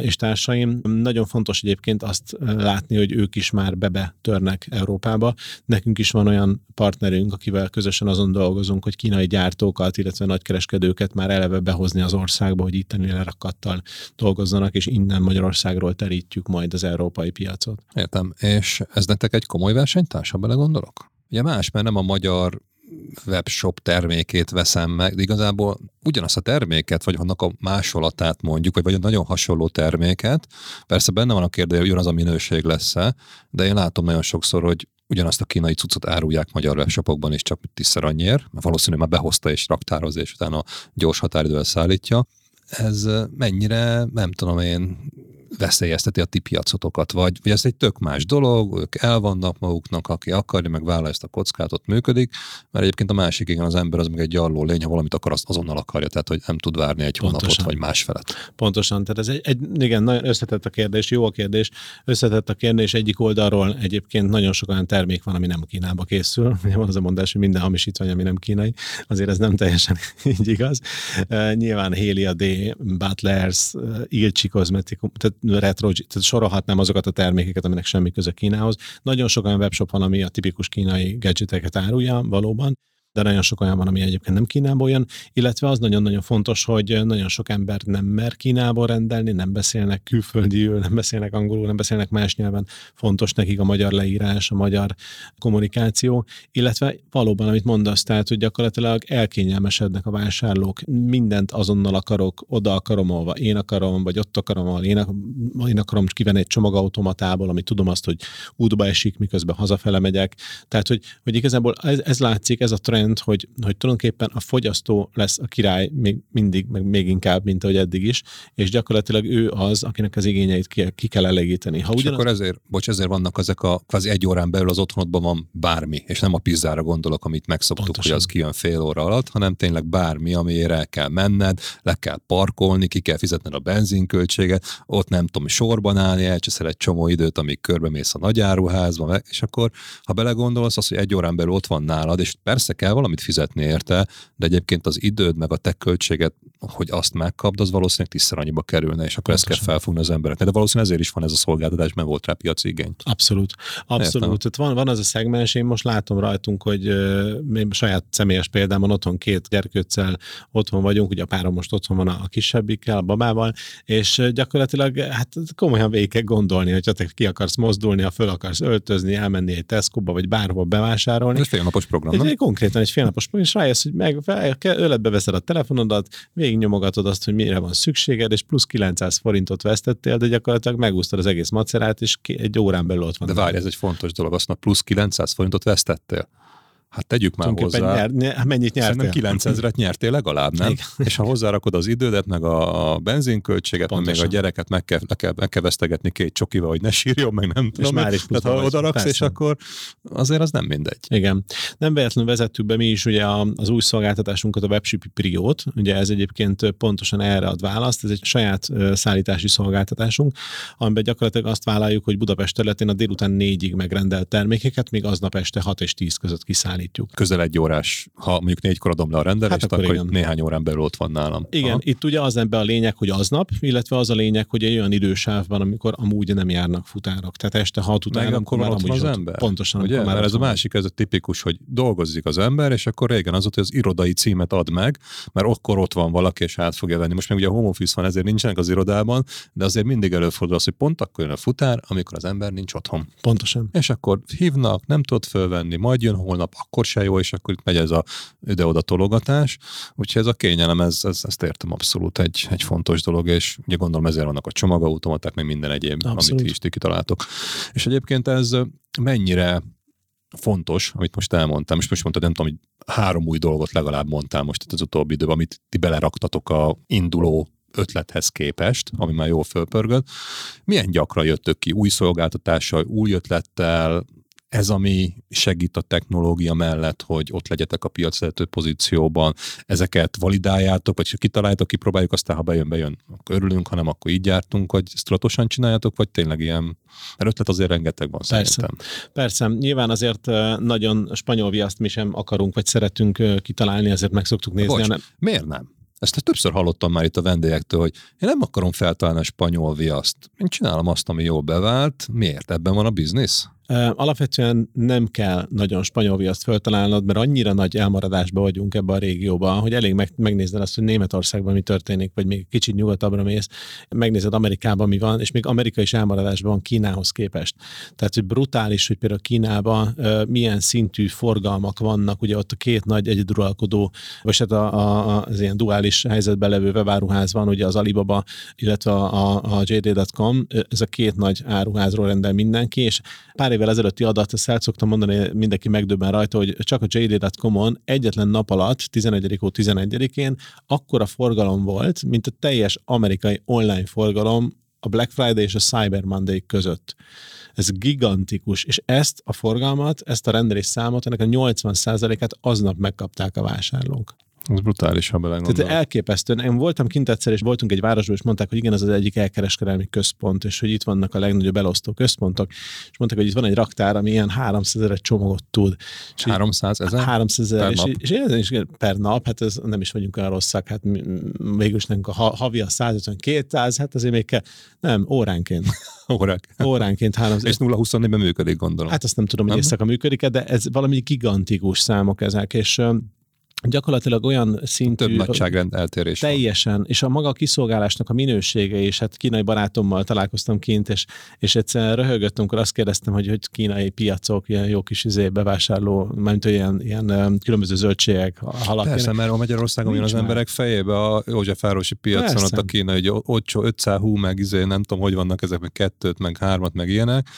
és társaim. Nagyon fontos egyébként azt látni, hogy ők is már bebe törnek Európába. Nekünk is van olyan partnerünk, akivel közösen azon dolgozunk, hogy kínai gyártókat, illetve nagykereskedőket már eleve behozni az országba, hogy itteni lerakattal dolgozzanak, és innen Magyarországról terítjük majd az európai piacot. Értem. És ez nektek egy komoly versenytárs, ha belegondolok? Gondolok. Ugye más, mert nem a magyar webshop termékét veszem meg, de igazából ugyanazt a terméket, vagy annak a másolatát mondjuk, vagy, vagy nagyon hasonló terméket, persze benne van a kérdés, hogy ugyanaz a minőség lesz-e, de én látom nagyon sokszor, hogy ugyanazt a kínai cuccot árulják magyar webshopokban is csak tízszer annyiért, mert valószínűleg már behozta és raktározza, és utána gyors határidővel szállítja. Ez mennyire, nem tudom én, veszélyezteti a ti piacotokat, vagy, vagy ez egy tök más dolog, ők elvannak maguknak, aki akarja, meg vállal ezt a kockát, ott működik, mert egyébként a másik igen, az ember az meg egy gyarló lény, ha valamit akar, azt azonnal akarja, tehát hogy nem tud várni egy Pontosan. hónapot, vagy másfelet. Pontosan, tehát ez egy, egy, igen, nagyon összetett a kérdés, jó a kérdés, összetett a kérdés, egyik oldalról egyébként nagyon sok olyan termék van, ami nem Kínába készül, van az a mondás, hogy minden hamisítvány, ami nem kínai, azért ez nem teljesen így igaz. Uh, nyilván Helia D, Butlers, uh, Ilcsi kozmetikum, tehát retro, tehát sorolhatnám azokat a termékeket, aminek semmi köze Kínához. Nagyon sok olyan webshop van, ami a tipikus kínai gadgeteket árulja valóban, de nagyon sok olyan van, ami egyébként nem Kínából jön, illetve az nagyon-nagyon fontos, hogy nagyon sok ember nem mer Kínából rendelni, nem beszélnek külföldiül, nem beszélnek angolul, nem beszélnek más nyelven, fontos nekik a magyar leírás, a magyar kommunikáció, illetve valóban, amit mondasz, tehát, hogy gyakorlatilag elkényelmesednek a vásárlók, mindent azonnal akarok, oda akarom, ahova én akarom, vagy ott akarom, ahol én, én akarom kivenni egy csomagautomatából, ami tudom azt, hogy útba esik, miközben hazafele megyek. Tehát, hogy, hogy igazából ez, ez látszik, ez a trend, hogy, hogy tulajdonképpen a fogyasztó lesz a király még mindig, meg még inkább, mint ahogy eddig is, és gyakorlatilag ő az, akinek az igényeit ki, ki kell elégíteni. Ha ugyanaz... És akkor ezért, bocs, ezért vannak ezek a kvázi egy órán belül az otthonodban van bármi, és nem a pizzára gondolok, amit megszoktuk, Pontosan. hogy az kijön fél óra alatt, hanem tényleg bármi, amiért el kell menned, le kell parkolni, ki kell fizetned a benzinköltséget, ott nem tudom, sorban állni, elcseszel egy csomó időt, amíg körbemész a nagyáruházba, és akkor, ha belegondolsz, az, hogy egy órán belül ott van nálad, és persze kell valamit fizetni érte, de egyébként az időd meg a te költséget, hogy azt megkapd, az valószínűleg tízszer annyiba kerülne, és akkor Pontosan. ezt kell felfogni az embereknek. De valószínűleg ezért is van ez a szolgáltatás, mert volt rá piaci igény. Abszolút. Abszolút. Tehát van, van az a szegmens, én most látom rajtunk, hogy uh, saját személyes példámon otthon két gyerkőccel otthon vagyunk, ugye a párom most otthon van a, kisebbikkel, a babával, és gyakorlatilag hát komolyan végig kell gondolni, hogyha te ki akarsz mozdulni, ha föl akarsz öltözni, elmenni egy Tesco-ba, vagy bárhol bevásárolni. Ez félnapos program, nem? Konkrétan egy félnapos program, és rájössz, hogy meg öletbe veszed a telefonodat, végignyomogatod azt, hogy mire van szükséged, és plusz 900 forintot vesztettél, de gyakorlatilag megúsztad az egész macerát, és egy órán belül ott van. De várj, ez egy fontos dolog, azt mondja, plusz 900 forintot vesztettél. Hát tegyük már hozzá. Nyer, hát mennyit nyertél? Szerintem 9000-et nyertél legalább, nem? Igen. És ha hozzárakod az idődet, meg a benzinköltséget, meg még a gyereket meg kell, meg kell, meg kell vesztegetni két csokival, hogy ne sírjon, meg nem tudom. És már is Tehát ha odaraksz, és akkor azért az nem mindegy. Igen. Nem véletlenül vezettük be mi is ugye az új szolgáltatásunkat, a Webshipi Priót. Ugye ez egyébként pontosan erre ad választ. Ez egy saját szállítási szolgáltatásunk, amiben gyakorlatilag azt vállaljuk, hogy Budapest területén a délután négyig megrendelt termékeket, még aznap este 6 és 10 között kiszállít szállítjuk. Közel egy órás, ha mondjuk négykor adom le a rendelést, hát akkor, akkor igen. néhány órán belül ott van nálam. Igen, Aha. itt ugye az ebbe a lényeg, hogy aznap, illetve az a lényeg, hogy egy olyan idősávban, amikor amúgy nem járnak futárok. Tehát este hat után, Meg akkor van ott az ott, ember. Pontosan. Ugye? Már ez a másik, ez a tipikus, hogy dolgozik az ember, és akkor régen az ott, hogy az irodai címet ad meg, mert akkor ott van valaki, és át fogja venni. Most meg ugye a home office van, ezért nincsenek az irodában, de azért mindig előfordul az, hogy pont akkor jön a futár, amikor az ember nincs otthon. Pontosan. És akkor hívnak, nem tudod fölvenni, majd jön holnap, akkor se jó, és akkor itt megy ez a ide-oda tologatás. Úgyhogy ez a kényelem, ez, ez, ezt értem abszolút egy, egy fontos dolog, és ugye gondolom ezért vannak a csomagautomaták, meg minden egyéb, abszolút. amit is ti kitaláltok. És egyébként ez mennyire fontos, amit most elmondtam, és most mondtad, nem tudom, hogy három új dolgot legalább mondtál most az utóbbi időben, amit ti beleraktatok a induló ötlethez képest, ami már jól fölpörgött. Milyen gyakran jöttök ki új szolgáltatással, új ötlettel, ez, ami segít a technológia mellett, hogy ott legyetek a piacvezető pozícióban, ezeket validáljátok, vagy kitaláljátok, kipróbáljuk, aztán ha bejön, bejön, akkor örülünk, hanem akkor így jártunk, hogy tudatosan csináljátok, vagy tényleg ilyen, mert ötlet azért rengeteg van Persze. szerintem. Persze, nyilván azért nagyon spanyol viaszt mi sem akarunk, vagy szeretünk kitalálni, ezért meg szoktuk nézni. Bocs, hanem... miért nem? Ezt többször hallottam már itt a vendégektől, hogy én nem akarom feltalálni a spanyol viaszt. Én csinálom azt, ami jól bevált. Miért? Ebben van a biznisz? Alapvetően nem kell nagyon spanyol viaszt föltalálnod, mert annyira nagy elmaradásba vagyunk ebben a régióban, hogy elég meg, megnézed azt, hogy Németországban mi történik, vagy még kicsit nyugatabbra mész, megnézed Amerikában mi van, és még Amerika is elmaradásban van Kínához képest. Tehát, hogy brutális, hogy például Kínában milyen szintű forgalmak vannak, ugye ott a két nagy egyeduralkodó, vagy hát a, a, az ilyen duális helyzetben levő webáruház van, ugye az Alibaba, illetve a, a, a JD.com, ez a két nagy áruházról rendel mindenki, és pár évvel ezelőtti adat, ezt el szoktam mondani, mindenki megdöbben rajta, hogy csak a JD.com-on egyetlen nap alatt, 11. 11-én akkora forgalom volt, mint a teljes amerikai online forgalom a Black Friday és a Cyber Monday között. Ez gigantikus, és ezt a forgalmat, ezt a rendelés számot, ennek a 80%-át aznap megkapták a vásárlók. Ez brutális, ha belegondolom. Tehát elképesztő. Én voltam kint egyszer, és voltunk egy városban, és mondták, hogy igen, ez az egyik elkereskedelmi központ, és hogy itt vannak a legnagyobb elosztó központok, és mondták, hogy itt van egy raktár, ami ilyen 300 ezer csomagot tud. És 300 ezer? 300 ezer, és, és, és, és, per nap, hát ez nem is vagyunk olyan rosszak, hát végülis nem a havi a 150-200, hát azért még kell, nem, óránként. Órák. Óránként 300. És 0-24-ben működik, gondolom. Hát azt nem tudom, hogy éjszaka működik de ez valami gigantikus számok ezek, és gyakorlatilag olyan szintű... Több nagyságrend eltérés Teljesen, van. és a maga kiszolgálásnak a minősége, és hát kínai barátommal találkoztam kint, és, és egyszer röhögött, amikor azt kérdeztem, hogy, hogy kínai piacok, ilyen jó kis izé, bevásárló, mert ilyen, ilyen különböző zöldségek, halak. Persze, mert a Magyarországon jön az már. emberek fejébe a Józsefárosi piacon, Persze. ott a kínai, hogy 500 hú, meg izé, nem tudom, hogy vannak ezek, meg kettőt, meg hármat, meg ilyenek,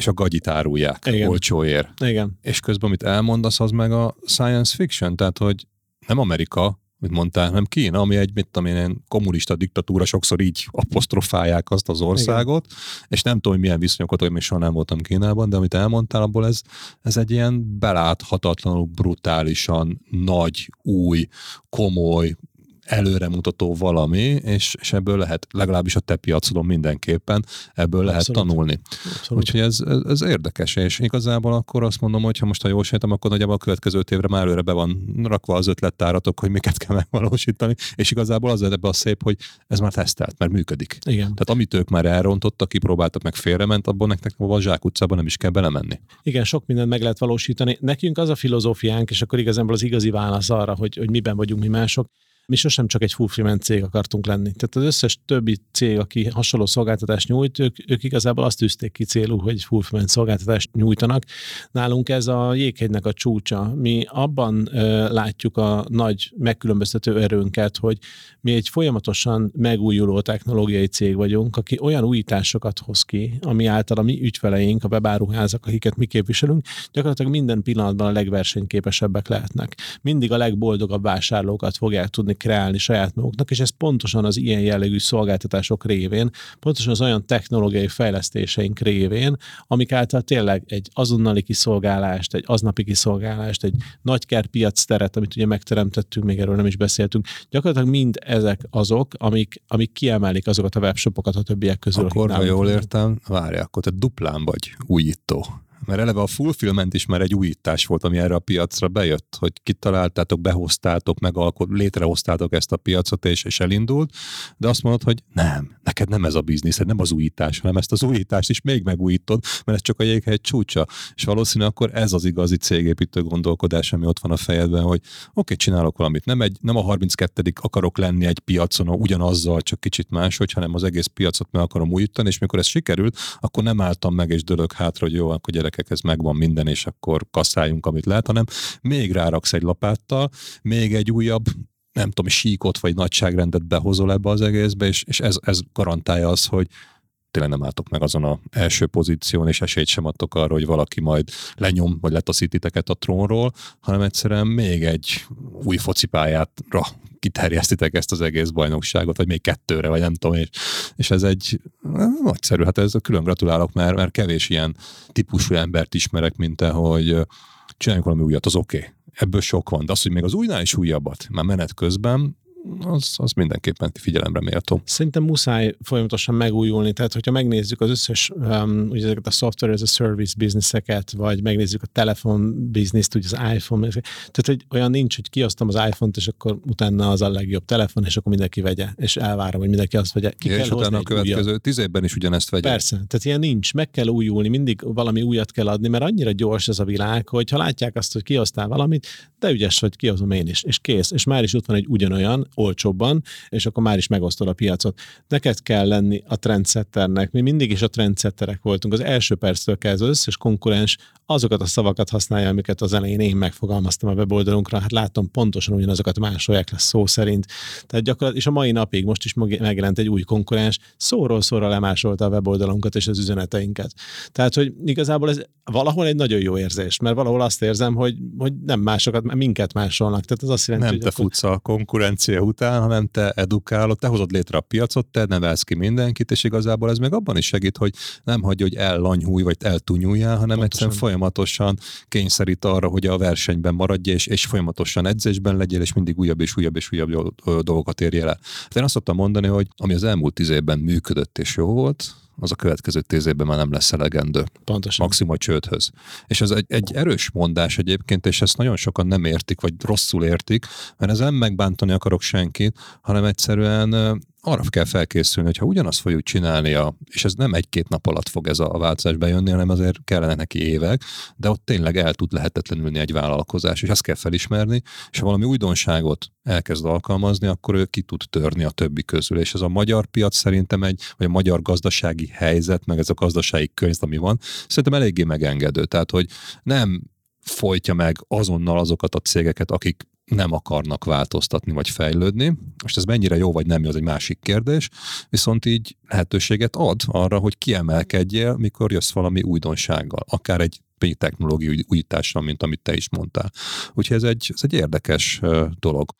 és a gagyit árulják Igen. olcsóért. Igen. És közben, amit elmondasz, az meg a science fiction, tehát, hogy nem Amerika, mint mondtál, hanem Kína, ami egy, mit tudom én, kommunista diktatúra, sokszor így apostrofálják azt az országot, Igen. és nem tudom, hogy milyen viszonyokat, hogy még soha nem voltam Kínában, de amit elmondtál, abból ez, ez egy ilyen beláthatatlanul, brutálisan nagy, új, komoly, előremutató valami, és, és ebből lehet, legalábbis a te piacodon mindenképpen, ebből lehet Abszolút. tanulni. Abszolút. Úgyhogy ez, ez, ez érdekes, és igazából akkor azt mondom, hogy ha most a jól sejtem, akkor nagyjából a következő évre már előre be van rakva az ötlettáratok, hogy miket kell megvalósítani, és igazából az ebbe a szép, hogy ez már tesztelt, mert működik. Igen. Tehát amit ők már elrontottak, kipróbáltak, meg félrement, abból nektek a Zsák utcában nem is kell belemenni. Igen, sok mindent meg lehet valósítani. Nekünk az a filozófiánk, és akkor igazából az igazi válasz arra, hogy, hogy miben vagyunk mi mások, mi sosem csak egy fulfillment cég akartunk lenni. Tehát az összes többi cég, aki hasonló szolgáltatást nyújt, ők, ők igazából azt tűzték ki célú, hogy fulfillment szolgáltatást nyújtanak. Nálunk ez a jéghegynek a csúcsa. Mi abban ö, látjuk a nagy megkülönböztető erőnket, hogy mi egy folyamatosan megújuló technológiai cég vagyunk, aki olyan újításokat hoz ki, ami által a mi ügyfeleink, a webáruházak, akiket mi képviselünk, gyakorlatilag minden pillanatban a legversenyképesebbek lehetnek. Mindig a legboldogabb vásárlókat fogják tudni kreálni saját maguknak, és ez pontosan az ilyen jellegű szolgáltatások révén, pontosan az olyan technológiai fejlesztéseink révén, amik által tényleg egy azonnali kiszolgálást, egy aznapi kiszolgálást, egy nagykerpiac teret, amit ugye megteremtettünk, még erről nem is beszéltünk, gyakorlatilag mind ezek azok, amik, amik kiemelik azokat a webshopokat a többiek közül. Akkor, ha jól értem, várj, akkor te duplán vagy újító mert eleve a fulfillment is már egy újítás volt, ami erre a piacra bejött, hogy kitaláltátok, behoztátok, megalkot, létrehoztátok ezt a piacot, és, és elindult, de azt mondod, hogy nem, neked nem ez a biznisz, nem az újítás, hanem ezt az újítást is még megújítod, mert ez csak a jéghegy csúcsa. És valószínűleg akkor ez az igazi cégépítő gondolkodás, ami ott van a fejedben, hogy oké, okay, csinálok valamit. Nem, egy, nem a 32 akarok lenni egy piacon ugyanazzal, csak kicsit máshogy, hanem az egész piacot meg akarom újítani, és mikor ez sikerült, akkor nem álltam meg és dölök hátra, hogy jó, akkor gyerek gyerekek, megvan minden, és akkor kasszáljunk, amit lehet, hanem még ráraksz egy lapáttal, még egy újabb nem tudom, síkot vagy nagyságrendet behozol ebbe az egészbe, és, és ez, ez garantálja az, hogy tényleg nem álltok meg azon a első pozíción, és esélyt sem adtok arra, hogy valaki majd lenyom, vagy letaszít titeket a trónról, hanem egyszerűen még egy új focipályára kiterjesztitek ezt az egész bajnokságot, vagy még kettőre, vagy nem tudom, és, és ez egy nagyszerű, hát ez külön gratulálok, mert, mert kevés ilyen típusú embert ismerek, mint te, hogy csináljunk valami újat, az oké. Okay. Ebből sok van, de az, hogy még az újnál is újabbat, már menet közben, az, az mindenképpen figyelemre méltó. Szerintem muszáj folyamatosan megújulni, tehát hogyha megnézzük az összes, um, ugye ezeket a software as a service bizniszeket, vagy megnézzük a telefon bizniszt, ugye az iPhone, tehát hogy olyan nincs, hogy kiosztom az iPhone-t, és akkor utána az a legjobb telefon, és akkor mindenki vegye, és elvárom, hogy mindenki azt vegye. Ki ja, kell és utána a következő újat. tíz évben is ugyanezt vegye. Persze, tehát ilyen nincs, meg kell újulni, mindig valami újat kell adni, mert annyira gyors ez a világ, hogy ha látják azt, hogy kiosztál valamit, de ügyes, hogy kihozom én is, és kész, és már is ott van egy ugyanolyan, olcsóbban, és akkor már is megosztod a piacot. Neked kell lenni a trendsetternek. Mi mindig is a trendsetterek voltunk. Az első perctől kezdve az összes konkurens azokat a szavakat használja, amiket az elején én megfogalmaztam a weboldalunkra. Hát látom pontosan ugyanazokat másolják lesz szó szerint. Tehát gyakorlatilag, és a mai napig most is megjelent egy új konkurens, szóról szóra lemásolta a weboldalunkat és az üzeneteinket. Tehát, hogy igazából ez valahol egy nagyon jó érzés, mert valahol azt érzem, hogy, hogy nem másokat, minket másolnak. Tehát az azt jelenti, nem hogy te akkor... futsz a konkurencia technológia után, hanem te edukálod, te hozod létre a piacot, te nevelsz ki mindenkit, és igazából ez meg abban is segít, hogy nem hagyja, hogy ellanyhúj, vagy eltunyuljál, hanem Pontosan. egyszerűen folyamatosan kényszerít arra, hogy a versenyben maradj, és, és folyamatosan edzésben legyél, és mindig újabb és újabb és újabb dolgokat érjél el. Hát én azt szoktam mondani, hogy ami az elmúlt tíz évben működött és jó volt, az a következő tíz évben már nem lesz elegendő. Pontosan. Maximum a csődhöz. És ez egy, egy erős mondás egyébként, és ezt nagyon sokan nem értik, vagy rosszul értik, mert ez nem megbántani akarok senkit, hanem egyszerűen arra kell felkészülni, hogy ha ugyanazt fogjuk csinálni, és ez nem egy-két nap alatt fog ez a, a változás bejönni, hanem azért kellene neki évek, de ott tényleg el tud lehetetlenülni egy vállalkozás, és ezt kell felismerni, és ha valami újdonságot elkezd alkalmazni, akkor ő ki tud törni a többi közül, és ez a magyar piac szerintem egy, vagy a magyar gazdasági helyzet, meg ez a gazdasági könyv, ami van, szerintem eléggé megengedő, tehát hogy nem folytja meg azonnal azokat a cégeket, akik nem akarnak változtatni vagy fejlődni. Most ez mennyire jó vagy nem jó, az egy másik kérdés, viszont így lehetőséget ad arra, hogy kiemelkedjél, mikor jössz valami újdonsággal, akár egy technológiai újítással, mint amit te is mondtál. Úgyhogy ez egy, ez egy érdekes dolog.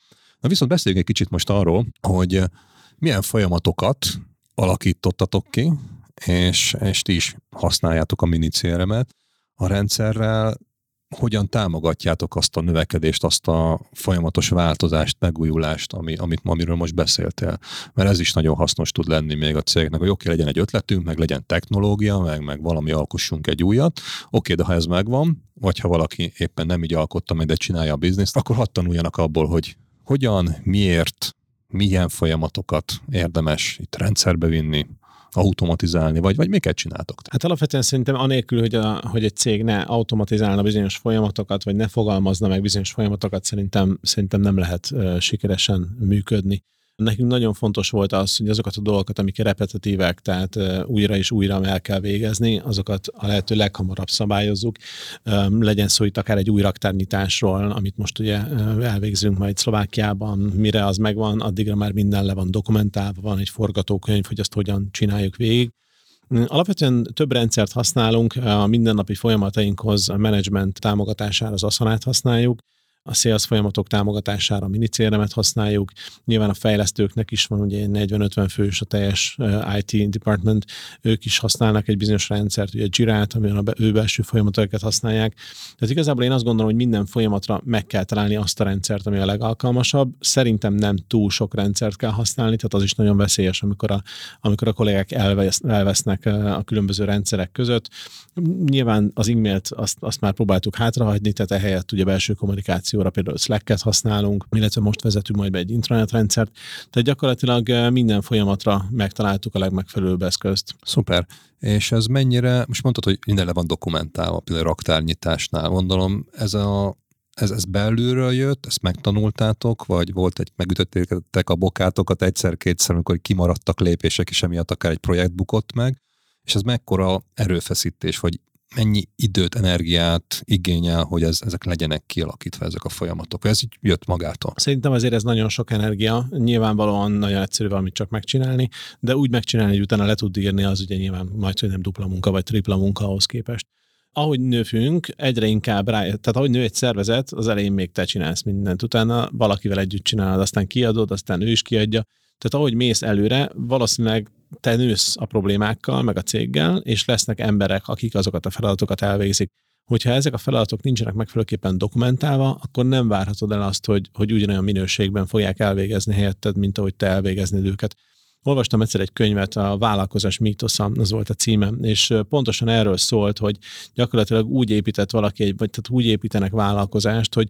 Na viszont beszéljünk egy kicsit most arról, hogy milyen folyamatokat alakítottatok ki, és, és ti is használjátok a mini a rendszerrel, hogyan támogatjátok azt a növekedést, azt a folyamatos változást, megújulást, ami, amit, amiről most beszéltél. Mert ez is nagyon hasznos tud lenni még a cégnek, hogy oké, legyen egy ötletünk, meg legyen technológia, meg, meg valami alkossunk egy újat. Oké, de ha ez megvan, vagy ha valaki éppen nem így alkotta meg, de csinálja a bizniszt, akkor hadd tanuljanak abból, hogy hogyan, miért, milyen folyamatokat érdemes itt rendszerbe vinni, automatizálni, vagy, vagy miket csináltok? Hát alapvetően szerintem anélkül, hogy, a, hogy egy cég ne automatizálna bizonyos folyamatokat, vagy ne fogalmazna meg bizonyos folyamatokat, szerintem, szerintem nem lehet uh, sikeresen működni. Nekünk nagyon fontos volt az, hogy azokat a dolgokat, amik repetitívek, tehát újra és újra el kell végezni, azokat a lehető leghamarabb szabályozzuk. Legyen szó itt akár egy új raktárnyitásról, amit most ugye elvégzünk majd Szlovákiában, mire az megvan, addigra már minden le van dokumentálva, van egy forgatókönyv, hogy azt hogyan csináljuk végig. Alapvetően több rendszert használunk, a mindennapi folyamatainkhoz, a menedzsment támogatására az Assanát használjuk, a sales folyamatok támogatására a minicéremet használjuk. Nyilván a fejlesztőknek is van ugye 40-50 fős a teljes IT department, ők is használnak egy bizonyos rendszert, ugye Jirát, amiben a ő belső folyamatokat használják. Tehát igazából én azt gondolom, hogy minden folyamatra meg kell találni azt a rendszert, ami a legalkalmasabb. Szerintem nem túl sok rendszert kell használni, tehát az is nagyon veszélyes, amikor a, amikor a kollégák elvesz, elvesznek a különböző rendszerek között. Nyilván az e-mailt azt, azt már próbáltuk hátrahagyni, tehát ehelyett ugye belső kommunikáció kommunikációra például Slack-et használunk, illetve most vezetünk majd be egy intranet rendszert, tehát gyakorlatilag eh, minden folyamatra megtaláltuk a legmegfelelőbb eszközt. Szuper. És ez mennyire, most mondtad, hogy minden le van dokumentálva, például raktárnyitásnál, gondolom, ez a ez, ez belülről jött, ezt megtanultátok, vagy volt egy, megütöttétek a bokátokat egyszer-kétszer, amikor kimaradtak lépések, és emiatt akár egy projekt bukott meg, és ez mekkora erőfeszítés, vagy mennyi időt, energiát igényel, hogy ez, ezek legyenek kialakítva, ezek a folyamatok. Ez így jött magától. Szerintem azért ez nagyon sok energia. Nyilvánvalóan nagyon egyszerű valamit csak megcsinálni, de úgy megcsinálni, hogy utána le tud írni, az ugye nyilván majd, hogy nem dupla munka, vagy tripla munka ahhoz képest ahogy növünk, egyre inkább rá, tehát ahogy nő egy szervezet, az elején még te csinálsz mindent, utána valakivel együtt csinálod, aztán kiadod, aztán ő is kiadja. Tehát ahogy mész előre, valószínűleg te nősz a problémákkal, meg a céggel, és lesznek emberek, akik azokat a feladatokat elvégzik. Hogyha ezek a feladatok nincsenek megfelelőképpen dokumentálva, akkor nem várhatod el azt, hogy, hogy ugyanolyan minőségben fogják elvégezni helyetted, mint ahogy te elvégeznéd őket. Olvastam egyszer egy könyvet, a Vállalkozás mítosza, az volt a címe, és pontosan erről szólt, hogy gyakorlatilag úgy épített valaki, vagy tehát úgy építenek vállalkozást, hogy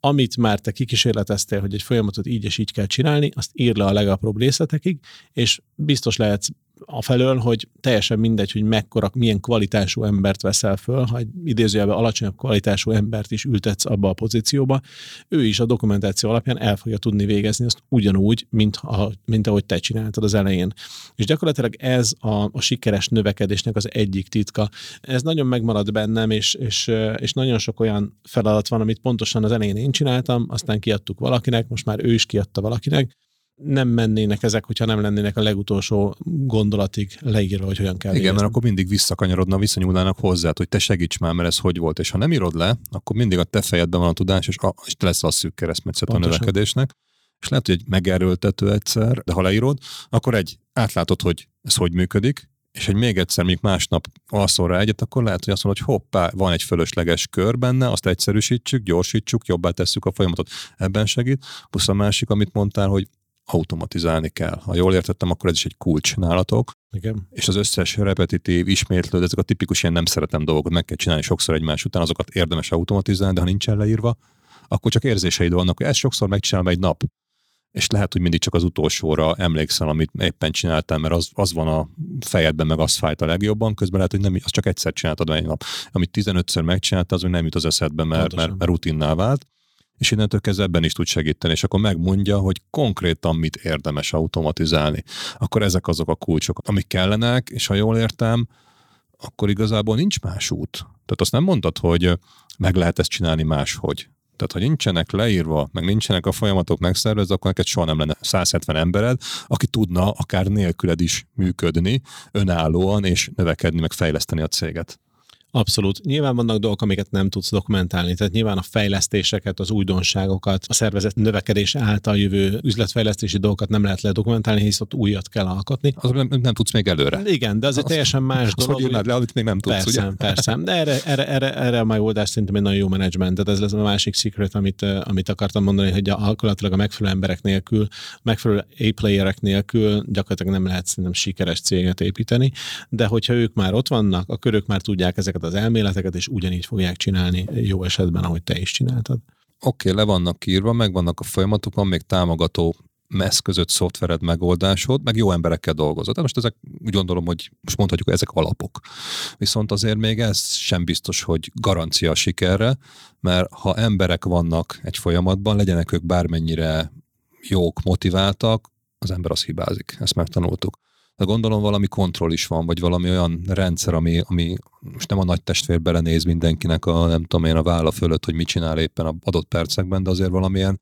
amit már te kikísérleteztél, hogy egy folyamatot így és így kell csinálni, azt ír le a legapróbb részletekig, és biztos lehetsz afelől, hogy teljesen mindegy, hogy mekkora, milyen kvalitású embert veszel föl, ha egy idézőjelben alacsonyabb kvalitású embert is ültetsz abba a pozícióba, ő is a dokumentáció alapján el fogja tudni végezni azt ugyanúgy, mint, a, mint ahogy te csináltad az elején. És gyakorlatilag ez a, a sikeres növekedésnek az egyik titka. Ez nagyon megmarad bennem, és, és, és nagyon sok olyan feladat van, amit pontosan az elején én csináltam, aztán kiadtuk valakinek, most már ő is kiadta valakinek, nem mennének ezek, hogyha nem lennének a legutolsó gondolatig leírva, hogy hogyan kell Igen, végezni. mert akkor mindig visszakanyarodna, visszanyúlnának hozzá, hogy te segíts már, mert ez hogy volt. És ha nem írod le, akkor mindig a te fejedben van a tudás, és, a, és te lesz a szűk keresztmetszet a növekedésnek. és lehet, hogy egy megerőltető egyszer, de ha leírod, akkor egy átlátod, hogy ez hogy működik, és hogy még egyszer, még másnap alszol rá egyet, akkor lehet, hogy azt mondod, hogy hoppá, van egy fölösleges kör benne, azt egyszerűsítsük, gyorsítsuk, jobbá tesszük a folyamatot. Ebben segít. Plusz a másik, amit mondtál, hogy automatizálni kell. Ha jól értettem, akkor ez is egy kulcs nálatok. Igen. És az összes repetitív, ismétlő, ezek a tipikus ilyen nem szeretem dolgokat meg kell csinálni sokszor egymás után, azokat érdemes automatizálni, de ha nincsen leírva, akkor csak érzéseid vannak, hogy ezt sokszor megcsinálom egy nap, és lehet, hogy mindig csak az utolsóra emlékszel, amit éppen csináltam, mert az, az van a fejedben, meg az fájt a legjobban, közben lehet, hogy nem, az csak egyszer csináltad egy nap. Amit 15-ször megcsináltad, az még nem jut az eszedbe, mert, mert, mert rutinná vált és innentől kezdve ebben is tud segíteni, és akkor megmondja, hogy konkrétan mit érdemes automatizálni. Akkor ezek azok a kulcsok, amik kellenek, és ha jól értem, akkor igazából nincs más út. Tehát azt nem mondtad, hogy meg lehet ezt csinálni máshogy. Tehát, ha nincsenek leírva, meg nincsenek a folyamatok megszervezve, akkor neked soha nem lenne 170 embered, aki tudna akár nélküled is működni, önállóan és növekedni, meg fejleszteni a céget. Abszolút. Nyilván vannak dolgok, amiket nem tudsz dokumentálni. Tehát nyilván a fejlesztéseket, az újdonságokat, a szervezet növekedés által jövő üzletfejlesztési dolgokat nem lehet ledokumentálni, hisz ott újat kell alkotni. Az nem, nem tudsz még előre. Igen, de az egy teljesen más dolog. Hogy írnád le, amit még nem tudsz, persze, ugye? Persze, de erre, erre, erre, erre a megoldás szerintem egy nagyon jó menedzsment. Tehát ez lesz a másik secret, amit, amit akartam mondani, hogy alkalatilag a megfelelő emberek nélkül, megfelelő A-playerek nélkül gyakorlatilag nem lehet szerintem sikeres céget építeni, de hogyha ők már ott vannak, akkor ők már tudják ezeket ezeket az elméleteket, és ugyanígy fogják csinálni jó esetben, ahogy te is csináltad. Oké, okay, le vannak írva, meg vannak a folyamatok, van még támogató eszközött szoftvered, megoldásod, meg jó emberekkel dolgozod. De most ezek úgy gondolom, hogy most mondhatjuk, ezek alapok. Viszont azért még ez sem biztos, hogy garancia a sikerre, mert ha emberek vannak egy folyamatban, legyenek ők bármennyire jók, motiváltak, az ember az hibázik. Ezt megtanultuk de gondolom valami kontroll is van, vagy valami olyan rendszer, ami, ami most nem a nagy testvér belenéz mindenkinek a, nem tudom én, a válla fölött, hogy mit csinál éppen a adott percekben, de azért valamilyen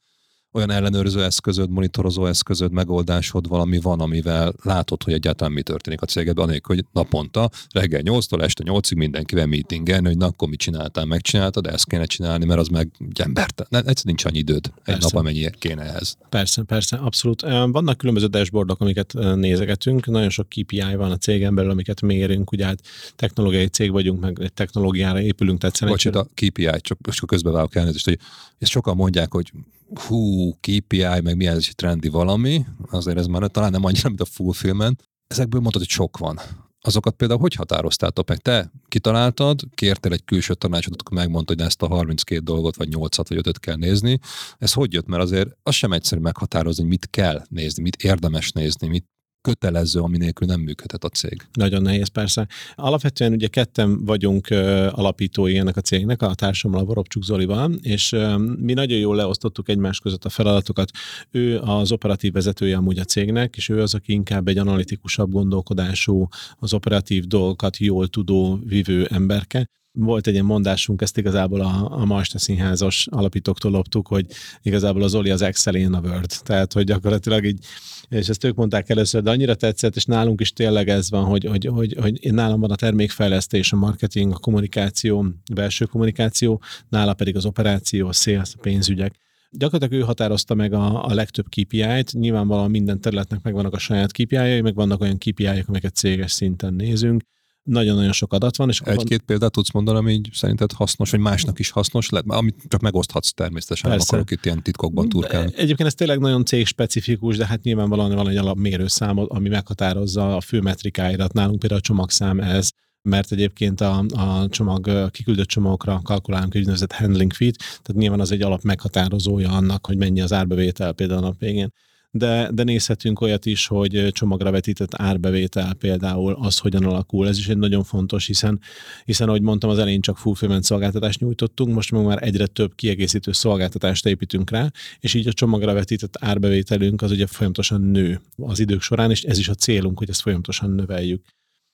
olyan ellenőrző eszközöd, monitorozó eszközöd, megoldásod valami van, amivel látod, hogy egyáltalán mi történik a cégedben, anélkül, hogy naponta reggel 8-tól este 8-ig mindenkivel meetingelni, hogy na, akkor mit csináltál, megcsináltad, de ezt kéne csinálni, mert az meg embert. Ne, egyszerűen nincs annyi időd persze. egy nap, amennyi kéne ehhez. Persze, persze, abszolút. Vannak különböző dashboardok, amiket nézegetünk, nagyon sok KPI van a cégen belül, amiket mérünk, ugye hát technológiai cég vagyunk, meg technológiára épülünk, tehát Bocs, a KPI, csak most közbevágok elnézést, hogy ezt sokan mondják, hogy hú, KPI, meg milyen ez egy trendi valami, azért ez már talán nem annyira, mint a fulfillment. Ezekből mondtad, hogy sok van. Azokat például hogy határoztátok meg? Te kitaláltad, kértél egy külső tanácsot, akkor megmondta, hogy ezt a 32 dolgot, vagy 8 vagy 5 kell nézni. Ez hogy jött? Mert azért az sem egyszerű meghatározni, hogy mit kell nézni, mit érdemes nézni, mit kötelező, ami nélkül nem működhet a cég. Nagyon nehéz persze. Alapvetően ugye ketten vagyunk alapítói ennek a cégnek, a társammal, a Vorobcsuk Zolival, és mi nagyon jól leosztottuk egymás között a feladatokat. Ő az operatív vezetője amúgy a cégnek, és ő az, aki inkább egy analitikusabb gondolkodású, az operatív dolgokat jól tudó, vívő emberke volt egy ilyen mondásunk, ezt igazából a, a Masta Színházos alapítóktól loptuk, hogy igazából az Oli az Excel, én a Word. Tehát, hogy gyakorlatilag így, és ezt ők mondták először, de annyira tetszett, és nálunk is tényleg ez van, hogy, hogy, hogy, hogy nálam van a termékfejlesztés, a marketing, a kommunikáció, a belső kommunikáció, nála pedig az operáció, a sales, a pénzügyek gyakorlatilag ő határozta meg a, a legtöbb KPI-t, nyilvánvalóan minden területnek megvannak a saját KPI-jai, meg vannak olyan KPI-ek, amiket céges szinten nézünk, nagyon-nagyon sok adat van. És Egy-két van... példát tudsz mondani, ami így szerinted hasznos, vagy másnak is hasznos lehet, amit csak megoszthatsz természetesen, Persze. nem akarok itt ilyen titkokban turkálni. Egyébként ez tényleg nagyon cégspecifikus, de hát nyilvánvalóan van egy alapmérőszám, ami meghatározza a fő metrikáidat. Nálunk például a csomagszám ez, mert egyébként a, a csomag, a kiküldött csomagokra kalkulálunk egy úgynevezett handling fee tehát nyilván az egy alap meghatározója annak, hogy mennyi az árbevétel például a nap végén de, de nézhetünk olyat is, hogy csomagra vetített árbevétel például az hogyan alakul. Ez is egy nagyon fontos, hiszen, hiszen ahogy mondtam, az elején csak fulfillment szolgáltatást nyújtottunk, most meg már egyre több kiegészítő szolgáltatást építünk rá, és így a csomagra vetített árbevételünk az ugye folyamatosan nő az idők során, és ez is a célunk, hogy ezt folyamatosan növeljük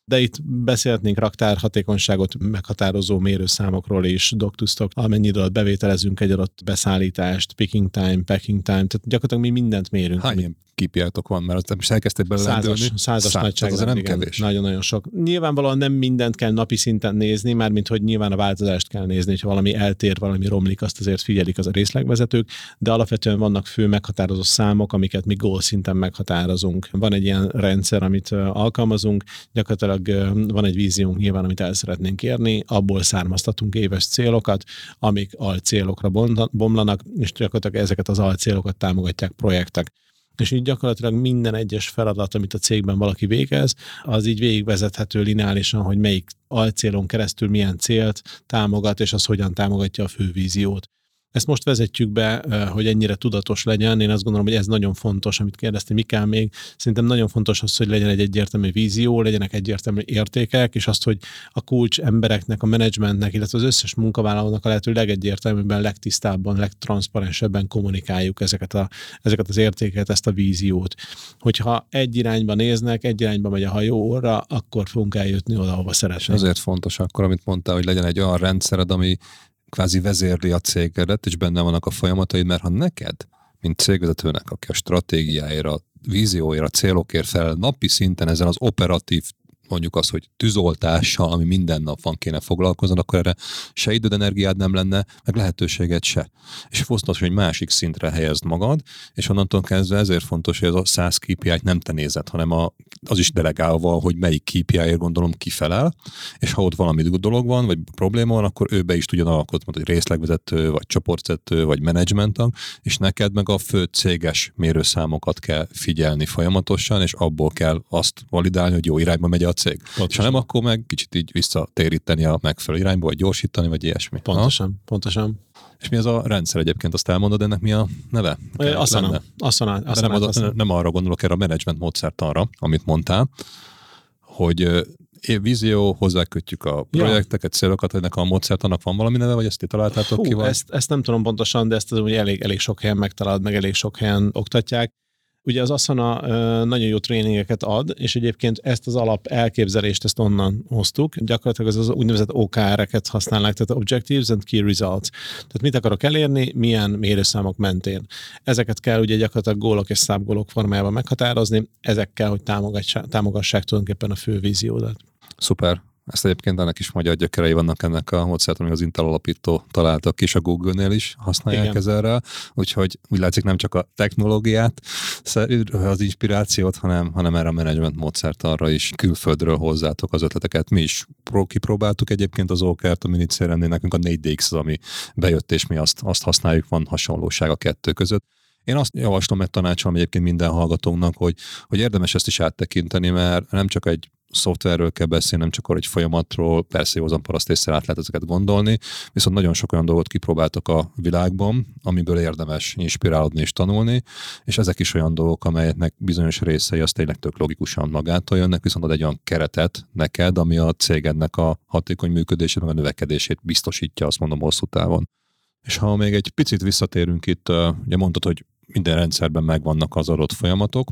de itt beszélhetnénk raktár hatékonyságot meghatározó mérőszámokról is, dock-to-stock, amennyi alatt bevételezünk egy adott beszállítást, picking time, packing time, tehát gyakorlatilag mi mindent mérünk. Hány amit... KPI-tok van, mert most elkezdték bele Százas, százas Száz, nagyság. nem igen, kevés. Nagyon-nagyon sok. Nyilvánvalóan nem mindent kell napi szinten nézni, már mint hogy nyilván a változást kell nézni, hogyha valami eltér, valami romlik, azt azért figyelik az a részlegvezetők, de alapvetően vannak fő meghatározó számok, amiket mi goal szinten meghatározunk. Van egy ilyen rendszer, amit alkalmazunk, gyakorlatilag van egy víziónk nyilván, amit el szeretnénk érni, abból származtatunk éves célokat, amik alcélokra bomlanak, és gyakorlatilag ezeket az alcélokat támogatják projektek és így gyakorlatilag minden egyes feladat, amit a cégben valaki végez, az így végigvezethető lineálisan, hogy melyik alcélon keresztül milyen célt támogat, és az hogyan támogatja a fő víziót. Ezt most vezetjük be, hogy ennyire tudatos legyen. Én azt gondolom, hogy ez nagyon fontos, amit kérdeztem, mi kell még. Szerintem nagyon fontos az, hogy legyen egy egyértelmű vízió, legyenek egyértelmű értékek, és azt, hogy a kulcs embereknek, a menedzsmentnek, illetve az összes munkavállalónak a lehető legegyértelműbben, legtisztábban, legtranszparensebben kommunikáljuk ezeket, a, ezeket az értéket, ezt a víziót. Hogyha egy irányba néznek, egy irányba megy a hajóra, akkor fogunk eljutni oda, ahova szeretnénk. Azért fontos akkor, amit mondtál, hogy legyen egy olyan rendszered, ami kvázi vezérli a cégedet, és benne vannak a folyamatai, mert ha neked, mint cégvezetőnek, aki a stratégiáira, vízióira, célokért fel napi szinten ezen az operatív mondjuk az, hogy tűzoltással, ami minden nap van, kéne foglalkozni, akkor erre se időd, energiád nem lenne, meg lehetőséged se. És fontos, hogy másik szintre helyezd magad, és onnantól kezdve ezért fontos, hogy ez a 100 kpi nem te nézed, hanem a, az is delegálva, hogy melyik KPI-ért gondolom kifelel, és ha ott valami dolog van, vagy probléma van, akkor ő be is tudjon alkotni, hogy részlegvezető, vagy csoportvezető, vagy menedzsment és neked meg a fő céges mérőszámokat kell figyelni folyamatosan, és abból kell azt validálni, hogy jó irányba megy a cég. Pontosan. És ha nem, akkor meg kicsit így visszatéríteni a megfelelő irányba, vagy gyorsítani, vagy ilyesmi. Pontosan, ha? pontosan. És mi az a rendszer egyébként, azt elmondod, ennek mi a neve? Asana. Asana, Asana, nem, Asana. nem arra gondolok, erre a menedzsment módszertanra, amit mondtál, hogy vízió, hozzákötjük a projekteket, ja. célokat, ennek a módszertanak van valami neve, vagy ezt ti találtátok Hú, ki? Vagy? Ezt, ezt nem tudom pontosan, de ezt az, hogy elég, elég sok helyen megtalálod, meg elég sok helyen oktatják. Ugye az Asana nagyon jó tréningeket ad, és egyébként ezt az alap elképzelést, ezt onnan hoztuk. Gyakorlatilag az, az úgynevezett OKR-eket használnak, tehát Objectives and Key Results. Tehát mit akarok elérni, milyen mérőszámok mentén. Ezeket kell ugye gyakorlatilag gólok és szápgólok formájában meghatározni, ezekkel, hogy támogassák tulajdonképpen a fő víziódat. Szuper. Ezt egyébként ennek is magyar gyökerei vannak ennek a módszert, ami az Intel alapító találtak is, a Google-nél is használják Igen. ezerrel, úgyhogy úgy látszik nem csak a technológiát, az inspirációt, hanem, hanem erre a menedzsment módszert arra is külföldről hozzátok az ötleteket. Mi is kipróbáltuk egyébként az OKR-t, a minicéremnél nekünk a 4DX az, ami bejött, és mi azt, azt használjuk, van hasonlóság a kettő között. Én azt javaslom, egy tanácsolom egyébként minden hallgatónknak, hogy, hogy érdemes ezt is áttekinteni, mert nem csak egy szoftverről kell beszélni, nem csak arra egy folyamatról, persze józan parasztészre át lehet ezeket gondolni, viszont nagyon sok olyan dolgot kipróbáltak a világban, amiből érdemes inspirálódni és tanulni, és ezek is olyan dolgok, amelyeknek bizonyos részei az tényleg tök logikusan magától jönnek, viszont ad egy olyan keretet neked, ami a cégednek a hatékony működését, meg a növekedését biztosítja, azt mondom hosszú távon. És ha még egy picit visszatérünk itt, ugye mondtad, hogy minden rendszerben megvannak az adott folyamatok,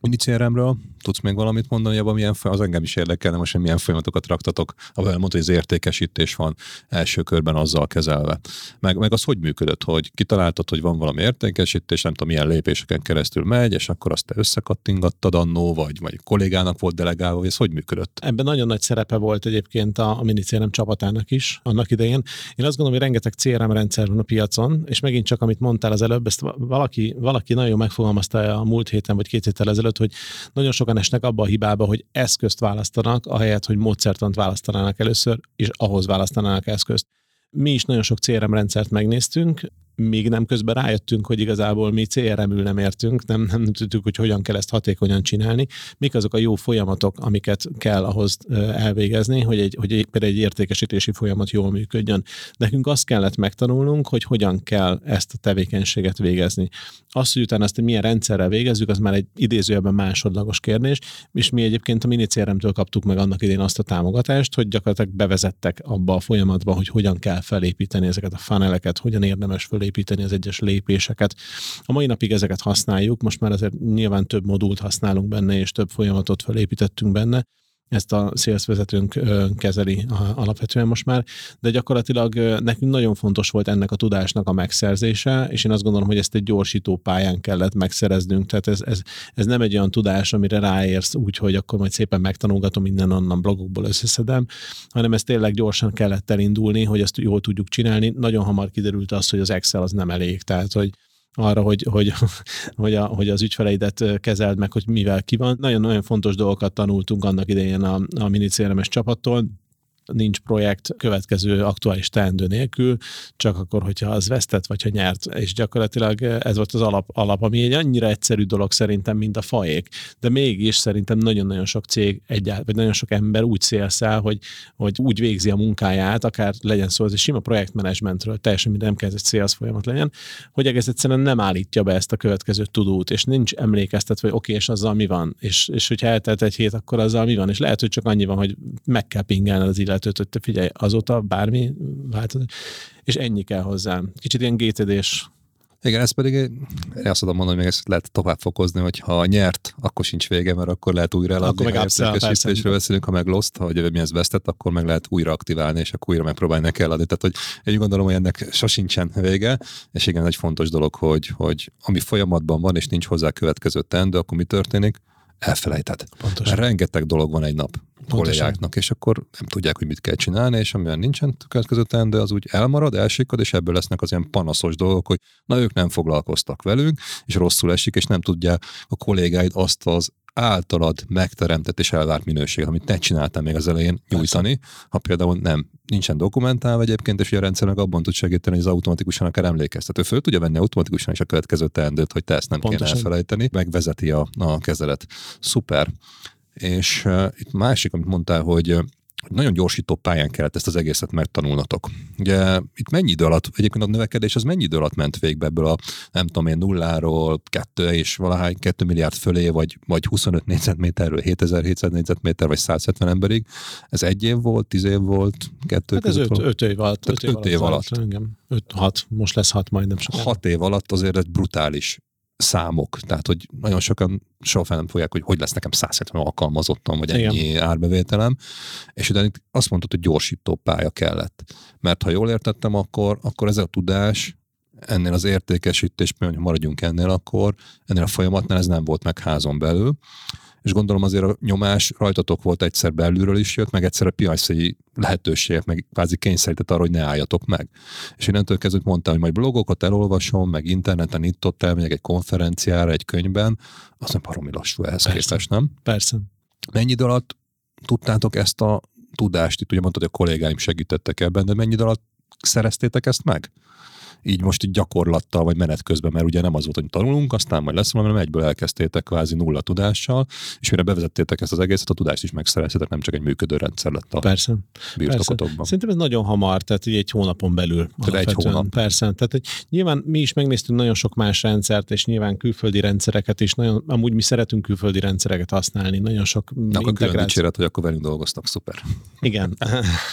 Unicéremről tudsz még valamit mondani, abban milyen az engem is érdekelne, most milyen folyamatokat raktatok, ahol mondta, hogy az értékesítés van első körben azzal kezelve. Meg, meg az hogy működött, hogy kitaláltad, hogy van valami értékesítés, nem tudom, milyen lépéseken keresztül megy, és akkor azt te összekattingattad annó, vagy, vagy kollégának volt delegálva, vagy ez hogy működött? Ebben nagyon nagy szerepe volt egyébként a, a minicérem csapatának is annak idején. Én azt gondolom, hogy rengeteg CRM rendszer van a piacon, és megint csak, amit mondtál az előbb, ezt valaki, valaki nagyon megfogalmazta a múlt héten, vagy két héttel ezelőtt, hogy nagyon sokan esnek abba a hibába, hogy eszközt választanak, ahelyett, hogy módszertant választanának először, és ahhoz választanának eszközt. Mi is nagyon sok CRM rendszert megnéztünk, még nem közben rájöttünk, hogy igazából mi CRM-ül nem értünk, nem, nem tudjuk, hogy hogyan kell ezt hatékonyan csinálni, mik azok a jó folyamatok, amiket kell ahhoz elvégezni, hogy egy, hogy egy, például egy értékesítési folyamat jól működjön. Nekünk azt kellett megtanulnunk, hogy hogyan kell ezt a tevékenységet végezni. Azt, hogy utána ezt milyen rendszerrel végezzük, az már egy idézőjelben másodlagos kérdés, és mi egyébként a mini CRM-től kaptuk meg annak idén azt a támogatást, hogy gyakorlatilag bevezettek abba a folyamatba, hogy hogyan kell felépíteni ezeket a funneleket, hogyan érdemes felépíteni felépíteni az egyes lépéseket. A mai napig ezeket használjuk, most már azért nyilván több modult használunk benne, és több folyamatot felépítettünk benne, ezt a sales vezetőnk kezeli alapvetően most már, de gyakorlatilag nekünk nagyon fontos volt ennek a tudásnak a megszerzése, és én azt gondolom, hogy ezt egy gyorsító pályán kellett megszereznünk, tehát ez, ez, ez nem egy olyan tudás, amire ráérsz úgy, hogy akkor majd szépen megtanulgatom minden onnan blogokból összeszedem, hanem ez tényleg gyorsan kellett elindulni, hogy ezt jól tudjuk csinálni. Nagyon hamar kiderült az, hogy az Excel az nem elég, tehát hogy arra, hogy, hogy, hogy, a, hogy az ügyfeleidet kezeld meg, hogy mivel ki van. Nagyon-nagyon fontos dolgokat tanultunk annak idején a, a mini csapattól, nincs projekt következő aktuális teendő nélkül, csak akkor, hogyha az vesztett, vagy ha nyert. És gyakorlatilag ez volt az alap, alap ami egy annyira egyszerű dolog szerintem, mint a faék. De mégis szerintem nagyon-nagyon sok cég egyáltalán, vagy nagyon sok ember úgy szélszel, hogy, hogy úgy végzi a munkáját, akár legyen szó az egy sima projektmenedzsmentről, teljesen minden nem kell egy sales folyamat legyen, hogy egész egyszerűen nem állítja be ezt a következő tudót, és nincs emlékeztetve, hogy oké, és azzal mi van, és, és hogyha eltelt egy hét, akkor azzal mi van, és lehet, hogy csak annyi van, hogy meg kell pingelni az illetőt, hogy te figyelj, azóta bármi változik, és ennyi kell hozzá. Kicsit ilyen gétedés igen, ez pedig én azt tudom mondani, hogy még ezt lehet tovább fokozni, hogy ha nyert, akkor sincs vége, mert akkor lehet újra eladni. Akkor meg értékesítésről beszélünk, ha meg lost, hogy mi ez vesztett, akkor meg lehet újra aktiválni, és akkor újra megpróbálni neki eladni. Tehát, hogy én gondolom, hogy ennek sosincsen vége, és igen, egy fontos dolog, hogy, hogy ami folyamatban van, és nincs hozzá következő tendő, akkor mi történik? Elfelejted. Pontosan. Mert rengeteg dolog van egy nap kollégáknak, és akkor nem tudják, hogy mit kell csinálni, és amilyen nincsen következő teendő, az úgy elmarad, elsikad, és ebből lesznek az ilyen panaszos dolgok, hogy na ők nem foglalkoztak velünk, és rosszul esik, és nem tudja a kollégáid azt az általad megteremtett és elvárt minőség, amit te csináltál még az elején nyújtani, ha például nem nincsen dokumentálva egyébként, és a rendszer meg abban tud segíteni, hogy az automatikusan akár emlékeztető. Föl tudja venni automatikusan is a következő teendőt, hogy te ezt nem Pontosan. kéne elfelejteni, megvezeti a, a kezelet. Szuper. És uh, itt másik, amit mondtál, hogy nagyon gyorsító pályán kellett ezt az egészet megtanulnatok. Ugye itt mennyi idő alatt, egyébként a növekedés az mennyi idő alatt ment végbe ebből a, nem tudom én, nulláról, kettő és valahány, kettő milliárd fölé, vagy, vagy 25 négyzetméterről 7700 négyzetméter, vagy 170 emberig. Ez egy év volt, tíz év volt, kettő hát ez öt, öt, év alatt. Öt, öt év alatt. alatt. Engem. Öt, hat, most lesz hat majdnem sokan. Hat év alatt azért egy brutális számok, tehát hogy nagyon sokan soha fel nem fogják, hogy hogy lesz nekem 170 alkalmazottam, vagy ennyi Igen. árbevételem, és utána azt mondtad, hogy gyorsító pálya kellett. Mert ha jól értettem, akkor, akkor ez a tudás ennél az értékesítés, hogy maradjunk ennél, akkor ennél a folyamatnál ez nem volt meg házon belül, és gondolom azért a nyomás rajtatok volt egyszer belülről is jött, meg egyszer a piaci lehetőségek, meg kvázi kényszerített arra, hogy ne álljatok meg. És innentől kezdve mondtam, hogy majd blogokat elolvasom, meg interneten itt ott elmegyek egy konferenciára, egy könyvben, az nem baromi lassú ehhez Persze. képest, nem? Persze. Mennyi idő alatt tudtátok ezt a tudást, itt ugye mondtad, hogy a kollégáim segítettek ebben, de mennyi idő alatt szereztétek ezt meg? Így most így gyakorlattal vagy menet közben, mert ugye nem az volt, hogy tanulunk, aztán majd lesz valami, hanem egyből elkezdtétek kvázi nulla tudással, és mire bevezettétek ezt az egészet, a tudást is megszereztétek, nem csak egy működő rendszer lett a Persze. birtokotokban. Szerintem ez nagyon hamar, tehát így egy hónapon belül. Tehát egy hónap. Persze. Tehát hogy nyilván mi is megnéztünk nagyon sok más rendszert, és nyilván külföldi rendszereket is, nagyon, amúgy mi szeretünk külföldi rendszereket használni, nagyon sok Na, akkor dicséret, hogy akkor velünk dolgoztak, szuper. Igen.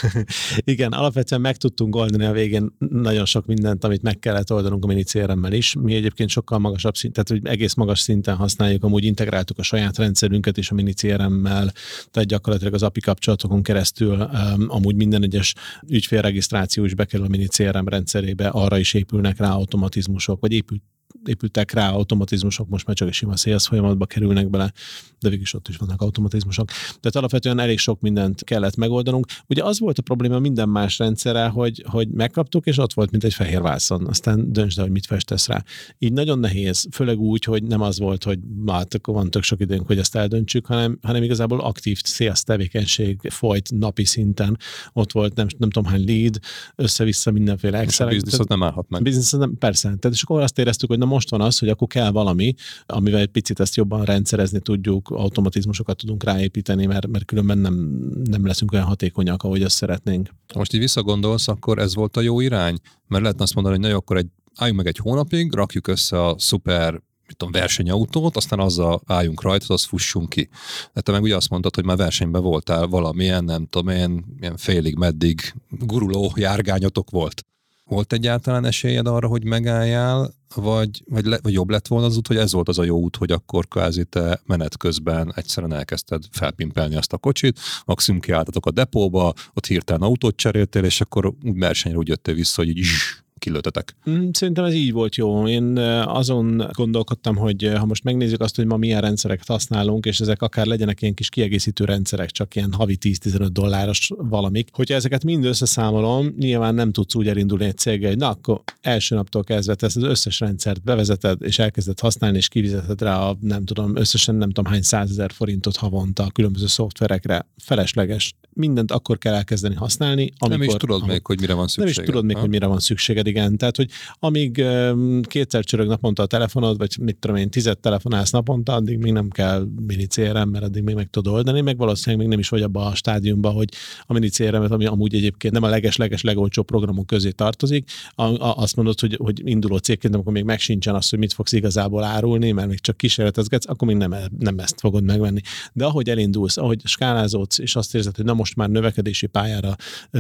Igen, alapvetően meg tudtunk oldani a végén nagyon sok mindent, amit meg kellett oldanunk a mini CRM-mel is. Mi egyébként sokkal magasabb szinten, tehát hogy egész magas szinten használjuk, amúgy integráltuk a saját rendszerünket is a mini CRM-mel, tehát gyakorlatilag az API kapcsolatokon keresztül um, amúgy minden egyes ügyfélregisztráció is bekerül a mini CRM rendszerébe, arra is épülnek rá automatizmusok, vagy épült épültek rá automatizmusok, most már csak egy sima sales folyamatba kerülnek bele, de végig is ott is vannak automatizmusok. Tehát alapvetően elég sok mindent kellett megoldanunk. Ugye az volt a probléma minden más rendszerrel, hogy, hogy megkaptuk, és ott volt, mint egy fehér vászon. Aztán döntsd el, hogy mit festesz rá. Így nagyon nehéz, főleg úgy, hogy nem az volt, hogy hát akkor van tök sok időnk, hogy ezt eldöntsük, hanem, hanem igazából aktív sales tevékenység folyt napi szinten. Ott volt nem, nem tudom hány lead, össze-vissza mindenféle excel És a nem állhat meg. Biznisz nem, persze. Tehát és akkor azt éreztük, hogy na most van az, hogy akkor kell valami, amivel egy picit ezt jobban rendszerezni tudjuk, automatizmusokat tudunk ráépíteni, mert, mert különben nem, nem leszünk olyan hatékonyak, ahogy azt szeretnénk. Most így visszagondolsz, akkor ez volt a jó irány? Mert lehetne azt mondani, hogy na jó, akkor egy, álljunk meg egy hónapig, rakjuk össze a szuper mit tudom, versenyautót, aztán azzal álljunk rajta, az fussunk ki. De te meg ugye azt mondtad, hogy már versenyben voltál valamilyen, nem tudom én, ilyen félig meddig guruló járgányotok volt. Volt egyáltalán esélyed arra, hogy megálljál, vagy, vagy, le, vagy jobb lett volna az út, hogy ez volt az a jó út, hogy akkor kvázi te menet közben egyszerűen elkezdted felpimpelni azt a kocsit, maximum kiálltatok a depóba, ott hirtelen autót cseréltél, és akkor úgy versenyre úgy jöttél vissza, hogy így kilőtetek? Mm, szerintem ez így volt jó. Én azon gondolkodtam, hogy ha most megnézzük azt, hogy ma milyen rendszereket használunk, és ezek akár legyenek ilyen kis kiegészítő rendszerek, csak ilyen havi 10-15 dolláros valamik. Hogyha ezeket mind összeszámolom, nyilván nem tudsz úgy elindulni egy céggel, hogy na akkor első naptól kezdve ezt az összes rendszert bevezeted, és elkezded használni, és kivizeted rá a nem tudom, összesen nem tudom hány százezer forintot havonta a különböző szoftverekre. Felesleges. Mindent akkor kell elkezdeni használni, amikor... Nem is tudod ahol, még, hogy mire van szükséged. Nem is tudod még, hogy mire van szükséged igen. Tehát, hogy amíg kétszer csörög naponta a telefonod, vagy mit tudom én, tizet telefonálsz naponta, addig még nem kell mini CRM, mert addig még meg tudod oldani, meg valószínűleg még nem is vagy abban a stádiumban, hogy a mini crm ami amúgy egyébként nem a leges-leges legolcsóbb programok közé tartozik, a, a, azt mondod, hogy, hogy induló cégként, amikor még meg sincsen az, hogy mit fogsz igazából árulni, mert még csak kísérletezgetsz, akkor még nem, nem ezt fogod megvenni. De ahogy elindulsz, ahogy skálázódsz, és azt érzed, hogy na most már növekedési pályára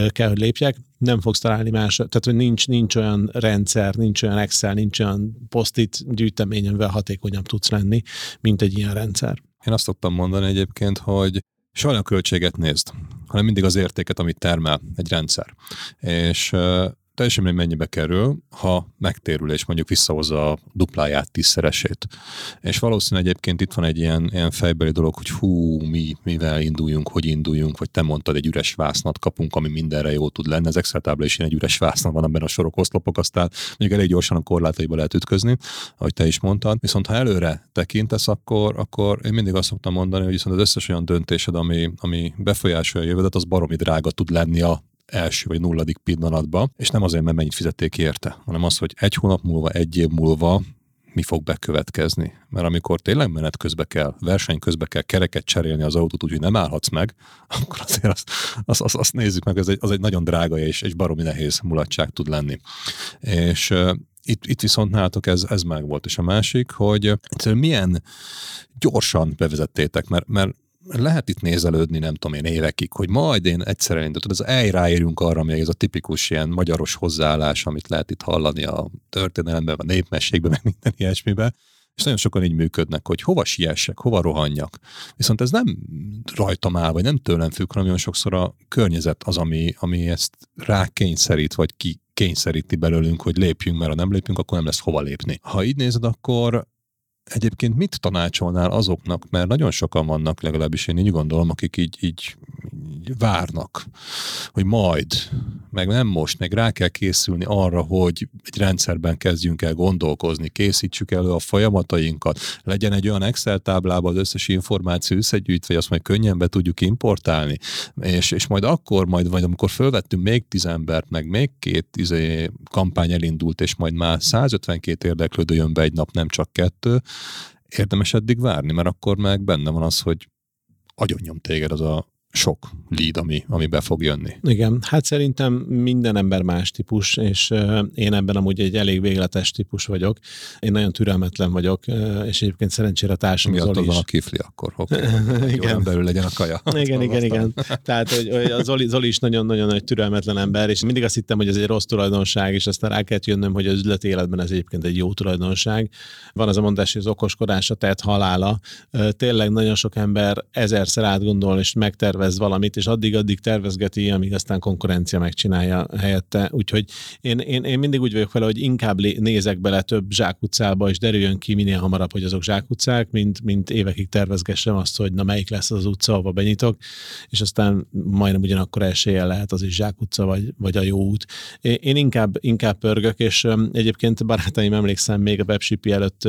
kell, hogy lépjek, nem fogsz találni más, tehát hogy nincs, nincs olyan rendszer, nincs olyan Excel, nincs olyan posztit gyűjtemény, amivel hatékonyabb tudsz lenni, mint egy ilyen rendszer. Én azt szoktam mondani egyébként, hogy soha a költséget nézd, hanem mindig az értéket, amit termel egy rendszer. És teljesen mindegy mennyibe kerül, ha megtérül és mondjuk visszahozza a dupláját, tízszeresét. És valószínűleg egyébként itt van egy ilyen, ilyen fejbeli dolog, hogy hú, mi, mivel induljunk, hogy induljunk, vagy te mondtad, egy üres vásznat kapunk, ami mindenre jó tud lenni. Az Excel tábla is ilyen egy üres vásznat van, abban a sorok, oszlopok, aztán mondjuk elég gyorsan a korlátaiba lehet ütközni, ahogy te is mondtad. Viszont ha előre tekintesz, akkor, akkor én mindig azt szoktam mondani, hogy viszont az összes olyan döntésed, ami, ami befolyásolja a jövődet, az baromi drága tud lenni a első vagy nulladik pillanatban, és nem azért, mert mennyit fizették érte, hanem az, hogy egy hónap múlva, egy év múlva mi fog bekövetkezni. Mert amikor tényleg menet közbe kell, verseny közbe kell kereket cserélni az autót, úgyhogy nem állhatsz meg, akkor azért azt, azt, azt, azt nézzük meg, ez egy, az egy nagyon drága és egy baromi nehéz mulatság tud lenni. És itt, itt viszont nálatok ez, ez meg volt. És a másik, hogy egyszerűen milyen gyorsan bevezettétek, mert, mert lehet itt nézelődni, nem tudom én, évekig, hogy majd én egyszer elindítom, az el ráérünk arra, ami ez a tipikus ilyen magyaros hozzáállás, amit lehet itt hallani a történelemben, a népmességben, meg minden ilyesmiben, és nagyon sokan így működnek, hogy hova siessek, hova rohanjak. Viszont ez nem rajtam áll, vagy nem tőlem függ, hanem nagyon sokszor a környezet az, ami, ami ezt rákényszerít, vagy ki kényszeríti belőlünk, hogy lépjünk, mert ha nem lépünk, akkor nem lesz hova lépni. Ha így nézed, akkor Egyébként mit tanácsolnál azoknak, mert nagyon sokan vannak, legalábbis én így gondolom, akik így, így, várnak, hogy majd, meg nem most, meg rá kell készülni arra, hogy egy rendszerben kezdjünk el gondolkozni, készítsük elő a folyamatainkat, legyen egy olyan Excel táblában az összes információ összegyűjtve, hogy azt majd könnyen be tudjuk importálni, és, és majd akkor, majd, vagy amikor fölvettünk még tíz embert, meg még két izé, kampány elindult, és majd már 152 érdeklődő jön be egy nap, nem csak kettő, érdemes eddig várni, mert akkor meg benne van az, hogy agyonnyom téged az a sok lead, ami, ami be fog jönni. Igen, hát szerintem minden ember más típus, és én ebben amúgy egy elég végletes típus vagyok. Én nagyon türelmetlen vagyok, és egyébként szerencsére a társam Miatt Zoli is. a kifli akkor, okay. igen. belül legyen a kaja. igen, igen, igen. Tehát, hogy, hogy a Zoli, Zoli is nagyon-nagyon egy türelmetlen ember, és mindig azt hittem, hogy ez egy rossz tulajdonság, és aztán rá kellett jönnöm, hogy az üzleti életben ez egyébként egy jó tulajdonság. Van az a mondás, hogy az okoskodás a tett halála. Tényleg nagyon sok ember ezerszer átgondol, és megtervez tervez valamit, és addig-addig tervezgeti, amíg aztán konkurencia megcsinálja helyette. Úgyhogy én, én, én mindig úgy vagyok vele, hogy inkább nézek bele több zsákutcába, és derüljön ki minél hamarabb, hogy azok zsákutcák, mint, mint évekig tervezgessem azt, hogy na melyik lesz az utca, ahova benyitok, és aztán majdnem ugyanakkor eséllyel lehet az is zsákutca, vagy, vagy a jó út. Én inkább, inkább pörgök, és egyébként barátaim emlékszem még a webshipi előtt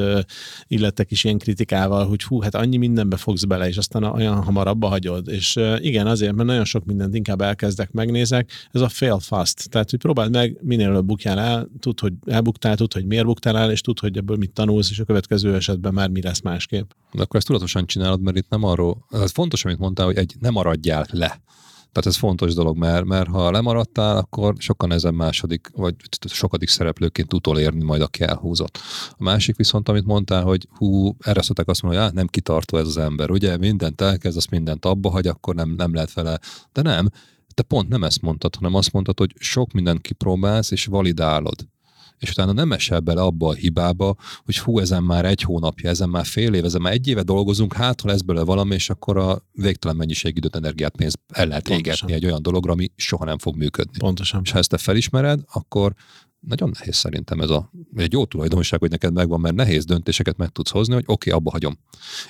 illettek is ilyen kritikával, hogy hú, hát annyi mindenbe fogsz bele, és aztán olyan hamarabb hagyod. És igen, azért, mert nagyon sok mindent inkább elkezdek, megnézek. Ez a fail fast. Tehát, hogy próbáld meg, minél előbb bukjál el, tud, hogy elbuktál, tud, hogy miért buktál el, és tud, hogy ebből mit tanulsz, és a következő esetben már mi lesz másképp. De akkor ezt tudatosan csinálod, mert itt nem arról, ez fontos, amit mondtál, hogy egy nem maradjál le. Tehát ez fontos dolog, mert, mert ha lemaradtál, akkor sokan ezen második, vagy sokadik szereplőként utolérni majd, aki elhúzott. A másik viszont, amit mondtál, hogy hú, erre szokták azt mondani, hogy nem kitartó ez az ember, ugye mindent elkezd, azt mindent abba hagy, akkor nem, nem lehet vele. De nem, te pont nem ezt mondtad, hanem azt mondtad, hogy sok mindent kipróbálsz és validálod és utána nem esel bele abba a hibába, hogy hú, ezen már egy hónapja, ezen már fél év, ezen már egy éve dolgozunk, hát ha lesz belőle valami, és akkor a végtelen mennyiség időt, energiát, pénzt el lehet égetni egy olyan dologra, ami soha nem fog működni. Pontosan. És ha ezt te felismered, akkor nagyon nehéz szerintem ez a, egy jó tulajdonság, hogy neked megvan, mert nehéz döntéseket meg tudsz hozni, hogy oké, okay, abba hagyom.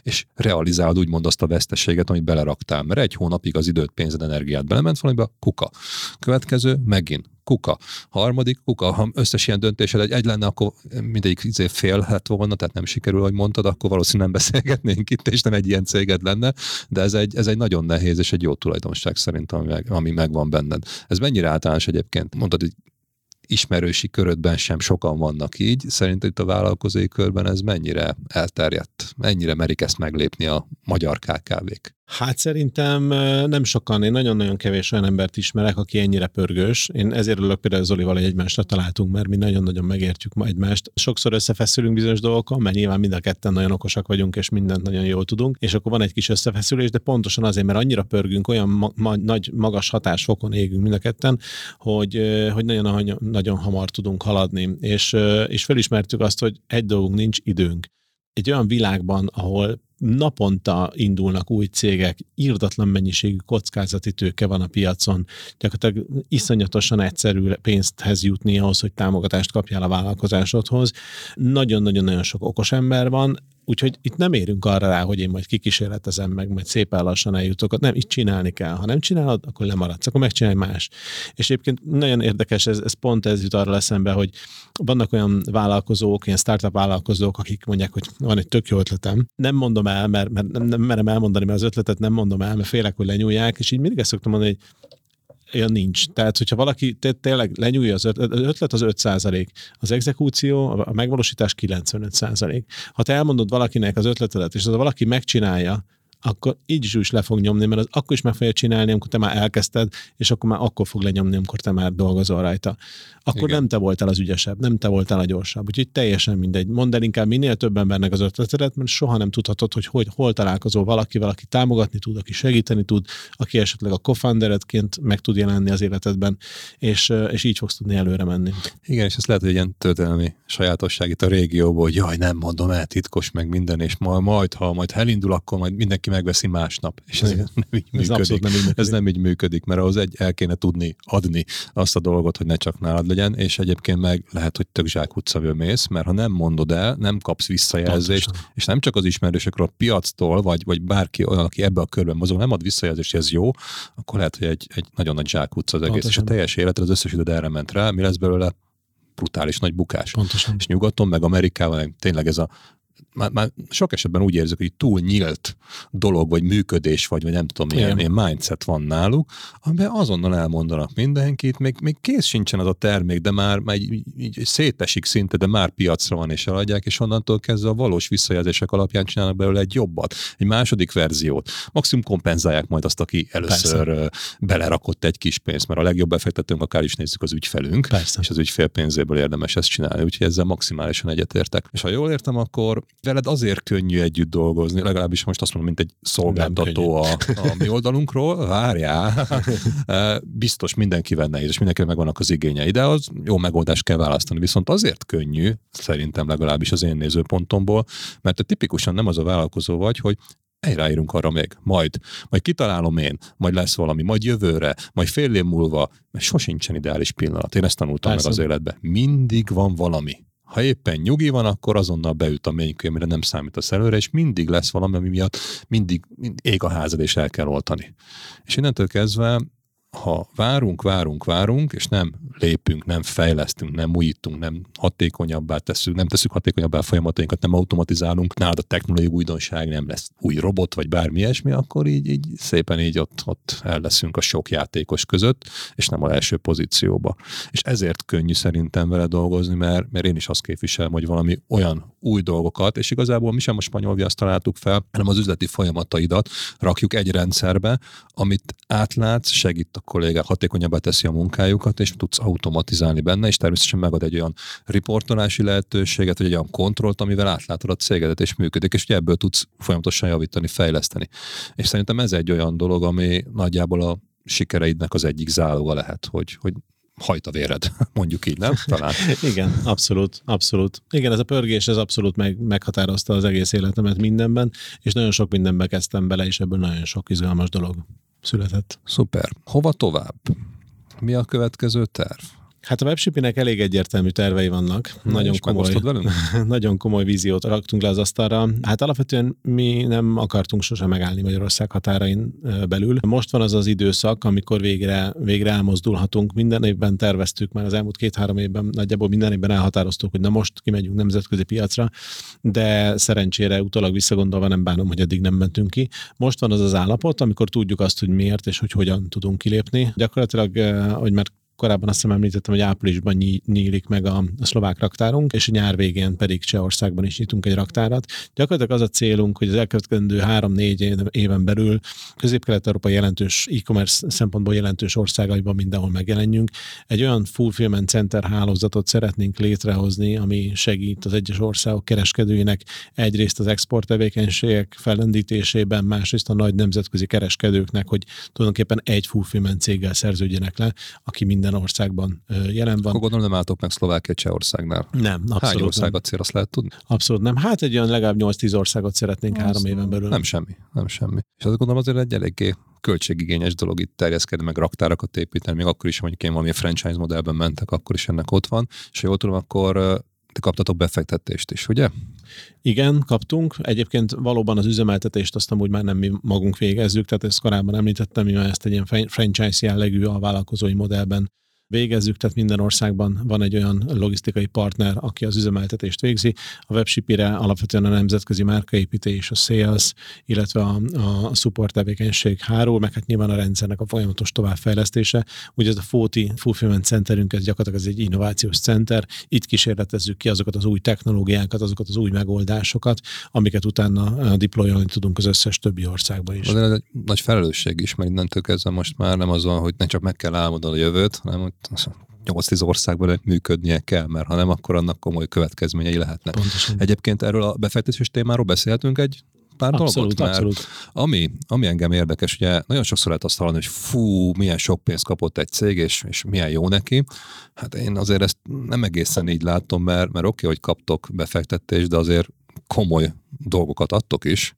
És realizálod úgymond azt a veszteséget, amit beleraktál, mert egy hónapig az időt, pénzed, energiát belement valamibe, kuka. Következő, megint kuka. Harmadik kuka, ha összes ilyen döntésed egy, egy lenne, akkor mindegyik izé félhet volna, tehát nem sikerül, hogy mondtad, akkor valószínűleg nem beszélgetnénk itt, és nem egy ilyen céged lenne, de ez egy, ez egy nagyon nehéz és egy jó tulajdonság szerint, ami, meg, ami megvan benned. Ez mennyire általános egyébként? Mondtad, hogy ismerősi körödben sem sokan vannak így. Szerintem itt a vállalkozói körben ez mennyire elterjedt? Mennyire merik ezt meglépni a magyar KKV-k? Hát szerintem nem sokan, én nagyon-nagyon kevés olyan embert ismerek, aki ennyire pörgős. Én ezért örülök például Zolival, hogy egymásra találtunk, mert mi nagyon-nagyon megértjük ma egymást. Sokszor összefeszülünk bizonyos dolgokon, mert nyilván mind a ketten nagyon okosak vagyunk, és mindent nagyon jól tudunk, és akkor van egy kis összefeszülés, de pontosan azért, mert annyira pörgünk, olyan ma- ma- nagy, magas hatásfokon égünk mind a ketten, hogy, hogy nagyon, nagyon hamar tudunk haladni. És, és felismertük azt, hogy egy dolgunk nincs időnk egy olyan világban, ahol naponta indulnak új cégek, írdatlan mennyiségű kockázati tőke van a piacon, gyakorlatilag iszonyatosan egyszerű pénzthez jutni ahhoz, hogy támogatást kapjál a vállalkozásodhoz. Nagyon-nagyon-nagyon sok okos ember van, Úgyhogy itt nem érünk arra rá, hogy én majd kikísérletezem meg, majd szépen lassan eljutok. Nem, itt csinálni kell. Ha nem csinálod, akkor lemaradsz, akkor megcsinálj más. És egyébként nagyon érdekes, ez, ez pont ez jut arra eszembe, hogy vannak olyan vállalkozók, ilyen startup vállalkozók, akik mondják, hogy van egy tök jó ötletem. Nem mondom el, mert, mert nem, nem merem elmondani, mert az ötletet nem mondom el, mert félek, hogy lenyúlják, és így mindig ezt szoktam mondani, hogy olyan nincs. Tehát, hogyha valaki tényleg lenyúlja az ötlet, az ötlet az 5 az exekúció, a megvalósítás 95 Ha te elmondod valakinek az ötletedet, és az valaki megcsinálja, akkor így is is le fog nyomni, mert az akkor is meg fogja csinálni, amikor te már elkezdted, és akkor már akkor fog lenyomni, amikor te már dolgozol rajta. Akkor Igen. nem te voltál az ügyesebb, nem te voltál a gyorsabb. Úgyhogy teljesen mindegy. Mondd el inkább minél több embernek az ötletedet, mert soha nem tudhatod, hogy, hogy hol találkozol valakivel, aki támogatni tud, aki segíteni tud, aki esetleg a co meg tud jelenni az életedben, és, és így fogsz tudni előre menni. Igen, és ez lehet, hogy egy ilyen történelmi sajátosság itt a régióból, hogy jaj, nem mondom el, titkos meg minden, és majd, majd ha majd elindul, akkor majd mindenki valaki megveszi másnap. És ez nem így ez működik. Nem így működik. Ez nem így működik, mert ahhoz egy el kéne tudni adni azt a dolgot, hogy ne csak nálad legyen, és egyébként meg lehet, hogy tök zsákutcaből mész, mert ha nem mondod el, nem kapsz visszajelzést, Pontosan. és nem csak az ismerősökről, a piactól, vagy, vagy bárki olyan, aki ebbe a körben mozog, nem ad visszajelzést, hogy ez jó, akkor lehet, hogy egy, egy nagyon nagy zsákutca az egész, Pontosan. és a teljes életed, az összes időd erre ment rá, mi lesz belőle? brutális nagy bukás. Pontosan. És nyugaton, meg Amerikában tényleg ez a már, már sok esetben úgy érzek, hogy túl nyílt dolog, vagy működés, vagy, vagy nem tudom, milyen, milyen mindset van náluk, amiben azonnal elmondanak mindenkit, még, még kész sincsen az a termék, de már, már így, így szétesik szinte, de már piacra van és eladják, és onnantól kezdve a valós visszajelzések alapján csinálnak belőle egy jobbat, egy második verziót. Maximum kompenzálják majd azt, aki először Persze. belerakott egy kis pénzt, mert a legjobb befektetőnk akár is nézzük az ügyfelünk, Persze. és az ügyfél pénzéből érdemes ezt csinálni, úgyhogy ezzel maximálisan egyetértek. És ha jól értem, akkor veled azért könnyű együtt dolgozni, legalábbis most azt mondom, mint egy szolgáltató a, a mi oldalunkról, várjál, biztos mindenkivel nehéz, és mindenkivel megvannak az igényei, de az jó megoldást kell választani. Viszont azért könnyű, szerintem legalábbis az én nézőpontomból, mert te tipikusan nem az a vállalkozó vagy, hogy ráírunk arra még, majd, majd kitalálom én, majd lesz valami, majd jövőre, majd fél év múlva, mert sosincsen ideális pillanat. Én ezt tanultam Persze. meg az életbe. Mindig van valami. Ha éppen nyugi van, akkor azonnal beüt a ménykő, amire nem számít a előre, és mindig lesz valami, ami miatt mindig ég a házad, és el kell oltani. És innentől kezdve ha várunk, várunk, várunk, és nem lépünk, nem fejlesztünk, nem újítunk, nem hatékonyabbá tesszük, nem tesszük hatékonyabbá a folyamatainkat, nem automatizálunk, nálad a technológiai újdonság, nem lesz új robot, vagy bármi ilyesmi, akkor így, így szépen így ott, ott el leszünk a sok játékos között, és nem a első pozícióba. És ezért könnyű szerintem vele dolgozni, mert, mert én is azt képviselem, hogy valami olyan új dolgokat, és igazából mi sem a spanyol viaszt találtuk fel, hanem az üzleti folyamataidat rakjuk egy rendszerbe, amit átlátsz, segít a kollégák, hatékonyabbá teszi a munkájukat, és tudsz automatizálni benne, és természetesen megad egy olyan riportolási lehetőséget, vagy egy olyan kontrollt, amivel átlátod a cégedet, és működik, és ebből tudsz folyamatosan javítani, fejleszteni. És szerintem ez egy olyan dolog, ami nagyjából a sikereidnek az egyik záloga lehet, hogy, hogy hajt a véred, mondjuk így, nem? Talán. Igen, abszolút, abszolút. Igen, ez a pörgés, ez abszolút meg, meghatározta az egész életemet mindenben, és nagyon sok mindenbe kezdtem bele, és ebből nagyon sok izgalmas dolog született. Szuper. Hova tovább? Mi a következő terv? Hát a webshipinek elég egyértelmű tervei vannak. Na, nagyon komoly, nagyon komoly víziót raktunk le az asztalra. Hát alapvetően mi nem akartunk sose megállni Magyarország határain belül. Most van az az időszak, amikor végre, végre elmozdulhatunk. Minden évben terveztük, már az elmúlt két-három évben nagyjából minden évben elhatároztuk, hogy na most kimegyünk nemzetközi piacra, de szerencsére utólag visszagondolva nem bánom, hogy eddig nem mentünk ki. Most van az az állapot, amikor tudjuk azt, hogy miért és hogy hogyan tudunk kilépni. Gyakorlatilag, hogy már korábban azt hiszem említettem, hogy áprilisban nyílik meg a, a szlovák raktárunk, és nyár végén pedig Csehországban is nyitunk egy raktárat. Gyakorlatilag az a célunk, hogy az elkövetkezendő három-négy éven belül közép-kelet-európa jelentős e-commerce szempontból jelentős országaiban mindenhol megjelenjünk. Egy olyan fulfillment center hálózatot szeretnénk létrehozni, ami segít az egyes országok kereskedőinek egyrészt az export tevékenységek fellendítésében, másrészt a nagy nemzetközi kereskedőknek, hogy tulajdonképpen egy fulfillment céggel szerződjenek le, aki minden minden országban jelen van. Akkor gondolom nem álltok meg Szlovákia Csehországnál. Nem, abszolút Hány ország nem. a cél, azt lehet tudni? Abszolút nem. Hát egy olyan legalább 8-10 országot szeretnénk azt három éven belül. Nem semmi, nem semmi. És azt gondolom azért egy eléggé költségigényes dolog itt terjeszkedni, meg raktárakat építeni, még akkor is, mondjuk én valami franchise modellben mentek, akkor is ennek ott van. És ha jól tudom, akkor ti kaptatok befektetést is, ugye? Igen, kaptunk. Egyébként valóban az üzemeltetést azt amúgy már nem mi magunk végezzük, tehát ezt korábban említettem, mi ezt egy ilyen franchise jellegű a vállalkozói modellben végezzük, tehát minden országban van egy olyan logisztikai partner, aki az üzemeltetést végzi. A webshipire alapvetően a nemzetközi márkaépítés, a sales, illetve a, a support tevékenység hárul, meg hát nyilván a rendszernek a folyamatos továbbfejlesztése. Ugye ez a Fóti Fulfillment Centerünk, ez gyakorlatilag ez egy innovációs center. Itt kísérletezzük ki azokat az új technológiákat, azokat az új megoldásokat, amiket utána deployolni tudunk az összes többi országban is. Ez egy nagy felelősség is, mert innentől kezdve most már nem az hogy ne csak meg kell álmodni a jövőt, hanem 8-10 országban működnie kell, mert ha nem, akkor annak komoly következményei lehetnek. Pontosan. Egyébként erről a befektetés témáról beszélhetünk egy pár abszolút, dolgot? Mert abszolút. Ami, ami engem érdekes, ugye nagyon sokszor lehet azt hallani, hogy fú, milyen sok pénzt kapott egy cég, és, és milyen jó neki. Hát én azért ezt nem egészen így látom, mert, mert oké, okay, hogy kaptok befektetést, de azért komoly dolgokat adtok is,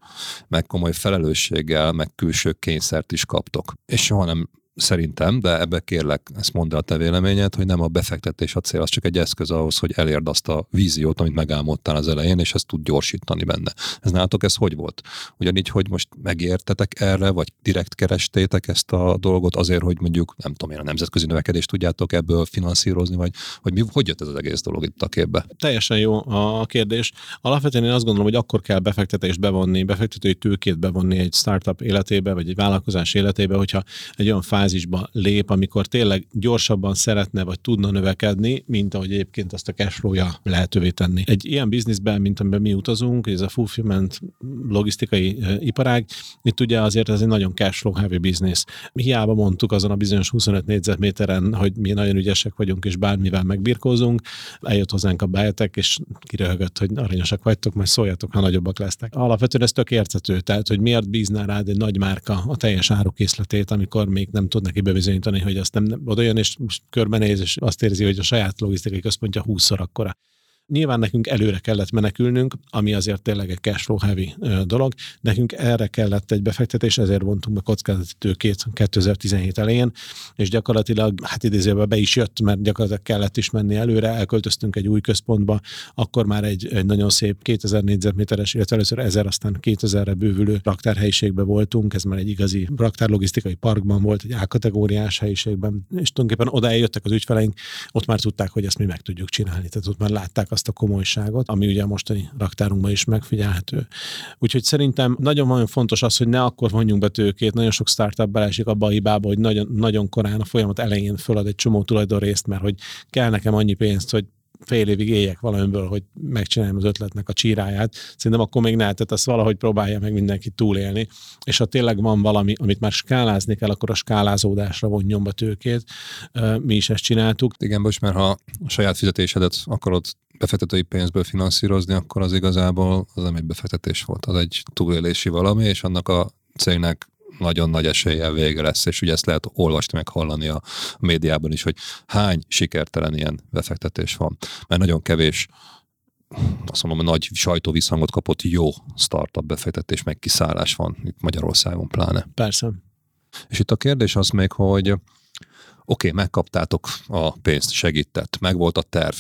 meg komoly felelősséggel, meg külső kényszert is kaptok. És soha nem szerintem, de ebbe kérlek, ezt mondd el a te véleményed, hogy nem a befektetés a cél, az csak egy eszköz ahhoz, hogy elérd azt a víziót, amit megálmodtál az elején, és ezt tud gyorsítani benne. Ez nálatok ez hogy volt? Ugyanígy, hogy most megértetek erre, vagy direkt kerestétek ezt a dolgot azért, hogy mondjuk, nem tudom én, a nemzetközi növekedést tudjátok ebből finanszírozni, vagy hogy mi, hogy jött ez az egész dolog itt a képbe? Teljesen jó a kérdés. Alapvetően én azt gondolom, hogy akkor kell befektetést bevonni, befektetői tőkét bevonni egy startup életébe, vagy egy vállalkozás életébe, hogyha egy olyan fáz fázisba lép, amikor tényleg gyorsabban szeretne vagy tudna növekedni, mint ahogy egyébként azt a cashflow-ja lehetővé tenni. Egy ilyen bizniszben, mint amiben mi utazunk, ez a fulfillment logisztikai iparág, itt ugye azért ez egy nagyon cashflow heavy business. Hiába mondtuk azon a bizonyos 25 négyzetméteren, hogy mi nagyon ügyesek vagyunk, és bármivel megbirkózunk, eljött hozzánk a bájetek, és kiröhögött, hogy aranyosak vagytok, majd szóljatok, ha nagyobbak lesznek. Alapvetően ez tök érthető, tehát hogy miért bízná rád egy nagy márka a teljes árukészletét, amikor még nem tud neki bebizonyítani, hogy azt nem oda jön, és körbenéz, és azt érzi, hogy a saját logisztikai központja 20-szor akkora. Nyilván nekünk előre kellett menekülnünk, ami azért tényleg egy cashflow heavy dolog. Nekünk erre kellett egy befektetés, ezért vontunk be kockázati tőkét 2017 elején, és gyakorlatilag, hát idézőben be is jött, mert gyakorlatilag kellett is menni előre, elköltöztünk egy új központba, akkor már egy, egy nagyon szép 2000 négyzetméteres, illetve először 1000, aztán 2000-re bővülő raktárhelyiségben voltunk, ez már egy igazi raktárlogisztikai parkban volt, egy A-kategóriás helyiségben, és tulajdonképpen oda eljöttek az ügyfeleink, ott már tudták, hogy ezt mi meg tudjuk csinálni, tehát ott már látták azt azt a komolyságot, ami ugye a mostani raktárunkban is megfigyelhető. Úgyhogy szerintem nagyon-nagyon fontos az, hogy ne akkor vonjunk be tőkét, nagyon sok startup belesik abba a hibába, hogy nagyon, nagyon korán a folyamat elején fölad egy csomó tulajdonrészt, mert hogy kell nekem annyi pénzt, hogy fél évig éljek valamiből, hogy megcsináljam az ötletnek a csíráját. Szerintem akkor még ne, tehát azt valahogy próbálja meg mindenki túlélni. És ha tényleg van valami, amit már skálázni kell, akkor a skálázódásra vonjon be tőkét. Mi is ezt csináltuk. Igen, most mert ha a saját fizetésedet akarod befektetői pénzből finanszírozni, akkor az igazából az nem egy befektetés volt, az egy túlélési valami, és annak a cégnek nagyon nagy eséllyel vége lesz, és ugye ezt lehet olvasni, meg hallani a médiában is, hogy hány sikertelen ilyen befektetés van. Mert nagyon kevés azt mondom, nagy sajtóvisszhangot kapott jó startup befektetés, meg kiszállás van itt Magyarországon pláne. Persze. És itt a kérdés az még, hogy oké, okay, megkaptátok a pénzt, segített, meg volt a terv,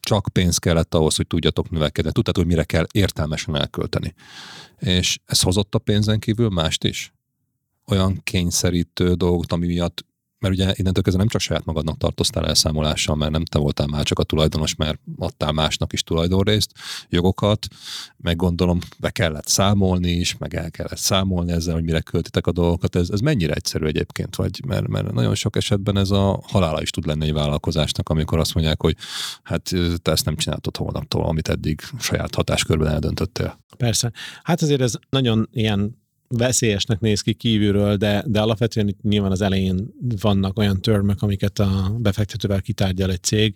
csak pénz kellett ahhoz, hogy tudjatok növekedni. Tudtad, hogy mire kell értelmesen elkölteni. És ez hozott a pénzen kívül mást is? Olyan kényszerítő dolgot, ami miatt mert ugye innentől kezdve nem csak saját magadnak tartoztál elszámolással, mert nem te voltál már csak a tulajdonos, mert adtál másnak is tulajdonrészt, jogokat, meg gondolom be kellett számolni is, meg el kellett számolni ezzel, hogy mire költitek a dolgokat. Ez, ez mennyire egyszerű egyébként, vagy mert, mert nagyon sok esetben ez a halála is tud lenni egy vállalkozásnak, amikor azt mondják, hogy hát te ezt nem csináltad holnaptól, amit eddig saját hatáskörben eldöntöttél. Persze. Hát azért ez nagyon ilyen veszélyesnek néz ki kívülről, de, de alapvetően itt nyilván az elején vannak olyan törmök, amiket a befektetővel kitárgyal egy cég.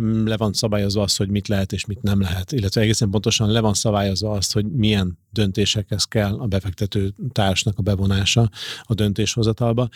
Mm, le van szabályozva az, hogy mit lehet és mit nem lehet, illetve egészen pontosan le van szabályozva azt, hogy milyen döntésekhez kell a befektető társnak a bevonása a döntéshozatalba.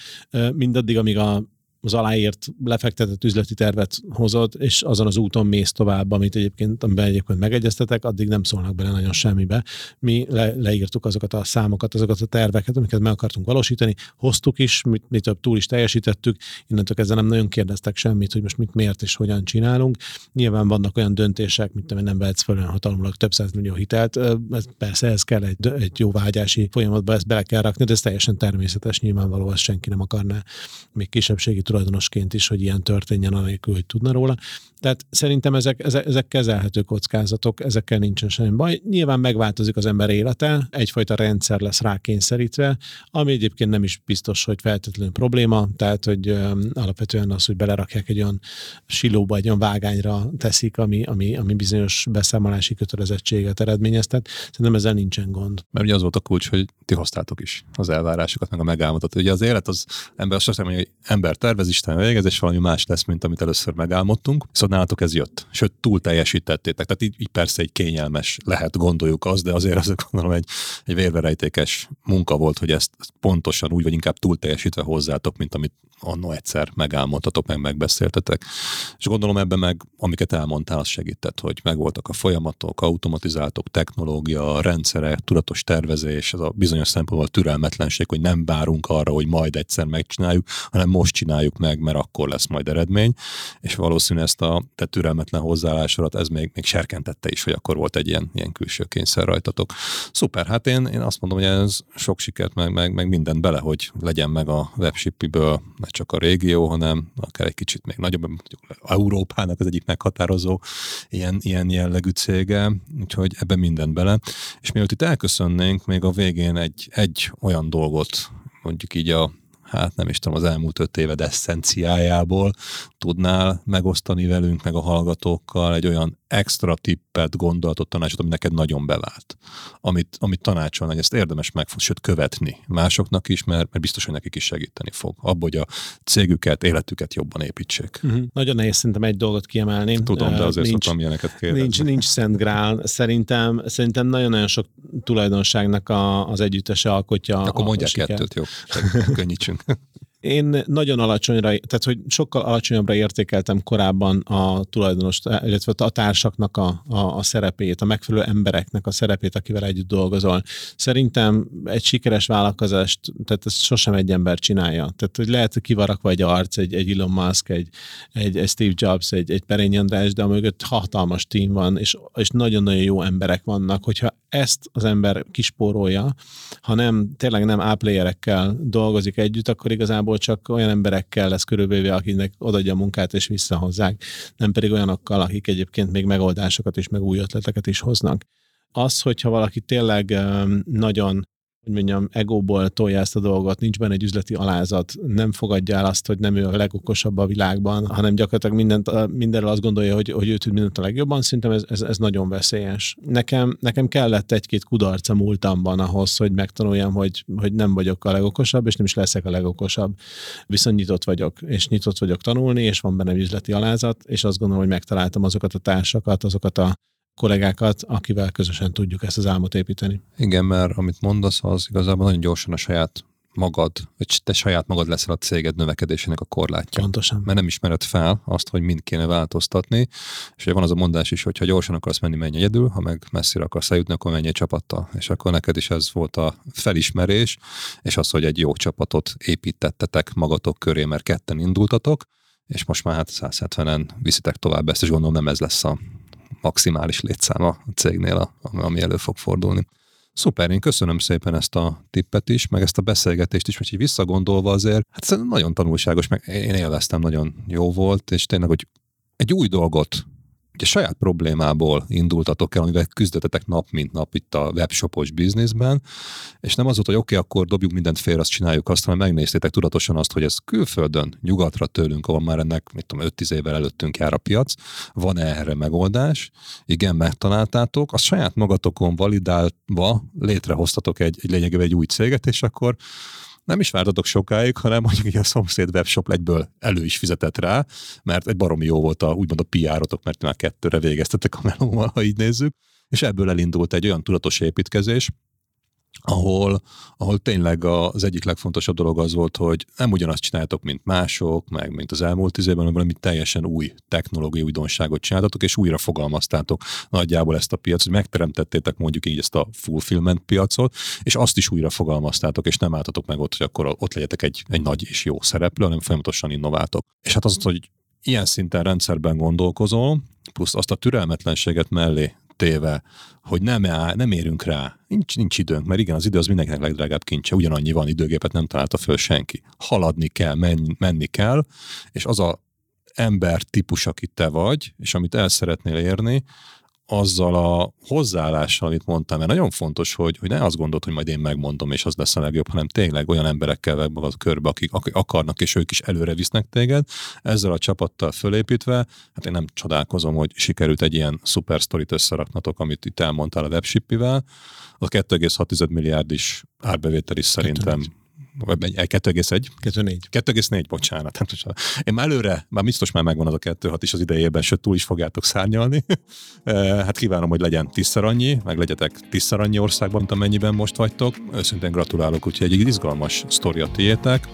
Mindaddig, amíg a az aláírt, lefektetett üzleti tervet hozod, és azon az úton mész tovább, amit egyébként, amiben egyébként megegyeztetek, addig nem szólnak bele nagyon semmibe. Mi le, leírtuk azokat a számokat, azokat a terveket, amiket meg akartunk valósítani, hoztuk is, mi, mi több túl is teljesítettük, innentől kezdve nem nagyon kérdeztek semmit, hogy most mit, miért és hogyan csinálunk. Nyilván vannak olyan döntések, mint nem vehetsz fel olyan hatalmulag több millió hitelt, ez, persze ez kell egy, egy jó vágyási folyamatba, ezt bele kell rakni, de ez teljesen természetes, nyilvánvaló, ezt senki nem akarná még kisebbségi tulajdonosként is, hogy ilyen történjen, anélkül, hogy tudna róla. Tehát szerintem ezek, ezek, ezek kezelhető kockázatok, ezekkel nincsen semmi baj. Nyilván megváltozik az ember élete, egyfajta rendszer lesz rákényszerítve, ami egyébként nem is biztos, hogy feltétlenül probléma, tehát hogy ö, alapvetően az, hogy belerakják egy olyan silóba, egy olyan vágányra teszik, ami, ami, ami bizonyos beszámolási kötelezettséget eredményeztet. Szerintem ezzel nincsen gond. Mert ugye az volt a kulcs, hogy ti hoztátok is az elvárásokat, meg a megálmodott. Ugye az élet az ember hiszem, hogy ember tervez, Isten végez, és valami más lesz, mint amit először megálmodtunk. Viszont nálatok ez jött. Sőt, túl teljesítettétek. Tehát így, így persze egy kényelmes lehet, gondoljuk az, de azért az gondolom egy, egy vérverejtékes munka volt, hogy ezt pontosan úgy, vagy inkább túl teljesítve hozzátok, mint amit annó egyszer megálmodtatok, meg megbeszéltetek. És gondolom ebben meg, amiket elmondtál, az segített, hogy megvoltak a folyamatok, automatizáltok, technológia, rendszerek, tudatos tervezés, ez a bizonyos szempontból türelmetlenség, hogy nem várunk arra, hogy majd egyszer megcsináljuk, hanem most csináljuk meg, mert akkor lesz majd eredmény, és valószínűleg ezt a te türelmetlen hozzáállásodat ez még, még serkentette is, hogy akkor volt egy ilyen, ilyen külső kényszer rajtatok. Szuper, hát én, én azt mondom, hogy ez sok sikert, meg, meg, meg minden bele, hogy legyen meg a webshipiből ne csak a régió, hanem akár egy kicsit még nagyobb, mondjuk Európának az egyik meghatározó ilyen, ilyen jellegű cége, úgyhogy ebben minden bele. És mielőtt itt elköszönnénk, még a végén egy, egy olyan dolgot mondjuk így a hát nem is tudom, az elmúlt öt éved eszenciájából tudnál megosztani velünk, meg a hallgatókkal egy olyan extra tippet, gondolatot, tanácsot, ami neked nagyon bevált. Amit, amit tanácsolna, hogy ezt érdemes meg, sőt követni másoknak is, mert, mert biztos, hogy nekik is segíteni fog. Abba, hogy a cégüket, életüket jobban építsék. Uh-huh. Nagyon nehéz szerintem egy dolgot kiemelni. Tudom, de azért nincs, szoktam ilyeneket kérdezni. Nincs, nincs szent grál. Szerintem, szerintem nagyon-nagyon sok tulajdonságnak a, az együttese alkotja. Akkor mondják kettőt, jó? Könnyítsünk. Én nagyon alacsonyra, tehát hogy sokkal alacsonyabbra értékeltem korábban a tulajdonos, illetve a társaknak a, a, a szerepét, a megfelelő embereknek a szerepét, akivel együtt dolgozol. Szerintem egy sikeres vállalkozást, tehát ezt sosem egy ember csinálja. Tehát, hogy lehet, hogy kivarakva egy arc, egy, egy Elon Musk, egy, egy, egy Steve Jobs, egy, egy Perény András, de a mögött hatalmas tím van, és, és nagyon-nagyon jó emberek vannak. Hogyha ezt az ember kispórolja, ha nem, tényleg nem ápléjerekkel dolgozik együtt, akkor igazából igazából csak olyan emberekkel lesz körülbelül, akinek odaadja a munkát és visszahozzák, nem pedig olyanokkal, akik egyébként még megoldásokat és meg új ötleteket is hoznak. Az, hogyha valaki tényleg nagyon hogy mondjam, egóból tolja ezt a dolgot, nincs benne egy üzleti alázat, nem fogadja el azt, hogy nem ő a legokosabb a világban, hanem gyakorlatilag mindent, mindenről azt gondolja, hogy, hogy ő tud mindent a legjobban, szerintem ez, ez, ez nagyon veszélyes. Nekem, nekem kellett egy-két kudarca múltamban ahhoz, hogy megtanuljam, hogy, hogy nem vagyok a legokosabb, és nem is leszek a legokosabb. Viszont nyitott vagyok, és nyitott vagyok tanulni, és van benne üzleti alázat, és azt gondolom, hogy megtaláltam azokat a társakat, azokat a kollégákat, akivel közösen tudjuk ezt az álmot építeni. Igen, mert amit mondasz, az igazából nagyon gyorsan a saját magad, vagy te saját magad leszel a céged növekedésének a korlátja. Pontosan. Mert nem ismered fel azt, hogy mind kéne változtatni, és van az a mondás is, hogy ha gyorsan akarsz menni, menj egyedül, ha meg messzire akarsz eljutni, akkor menj egy csapattal. És akkor neked is ez volt a felismerés, és az, hogy egy jó csapatot építettetek magatok köré, mert ketten indultatok, és most már hát 170-en viszitek tovább ezt, és gondolom nem ez lesz a maximális létszáma a cégnél, ami elő fog fordulni. Szuper, én köszönöm szépen ezt a tippet is, meg ezt a beszélgetést is, hogy így visszagondolva azért, hát nagyon tanulságos, meg én élveztem, nagyon jó volt, és tényleg, hogy egy új dolgot ugye saját problémából indultatok el, amivel küzdetetek nap mint nap itt a webshopos bizniszben, és nem az volt, hogy oké, okay, akkor dobjuk mindent félre, azt csináljuk azt, hanem megnéztétek tudatosan azt, hogy ez külföldön, nyugatra tőlünk, ahol már ennek, mit tudom, 5-10 évvel előttünk jár a piac, van erre megoldás, igen, megtaláltátok, azt saját magatokon validálva létrehoztatok egy, egy lényegében egy új céget, és akkor nem is vártatok sokáig, hanem mondjuk a szomszéd webshop egyből elő is fizetett rá, mert egy baromi jó volt a, úgymond a PR-otok, mert már kettőre végeztetek a melóval, ha így nézzük, és ebből elindult egy olyan tudatos építkezés, ahol, ahol tényleg az egyik legfontosabb dolog az volt, hogy nem ugyanazt csináltok, mint mások, meg mint az elmúlt tíz évben, hanem valami teljesen új technológiai újdonságot csináltatok, és újra fogalmaztátok nagyjából ezt a piacot, megteremtettétek mondjuk így ezt a fulfillment piacot, és azt is újra fogalmaztátok, és nem álltatok meg ott, hogy akkor ott legyetek egy, egy nagy és jó szereplő, hanem folyamatosan innováltok. És hát az, hogy ilyen szinten rendszerben gondolkozol, plusz azt a türelmetlenséget mellé téve, hogy nem, áll, nem érünk rá. Nincs, nincs időnk, mert igen, az idő az mindenkinek legdrágább kincse, ugyanannyi van, időgépet nem találta föl senki. Haladni kell, menni, menni kell, és az a ember típus, aki te vagy, és amit el szeretnél érni, azzal a hozzáállással, amit mondtam, mert nagyon fontos, hogy, hogy ne azt gondolt, hogy majd én megmondom, és az lesz a legjobb, hanem tényleg olyan emberekkel meg magad körbe, akik, akik akarnak, és ők is előre visznek téged, ezzel a csapattal fölépítve, hát én nem csodálkozom, hogy sikerült egy ilyen szuper sztorit összeraknatok, amit itt elmondtál a webshippivel. A 2,6 milliárd is árbevétel is szerintem 2,1? 2,4. 2,4, bocsánat. Hát, én már előre, már biztos már megvan az a 2,6 is az idejében, sőt túl is fogjátok szárnyalni. Eh, hát kívánom, hogy legyen tízszer annyi, meg legyetek tízszer annyi országban, mint amennyiben most vagytok. Őszintén gratulálok, úgyhogy egy izgalmas sztori a tiétek,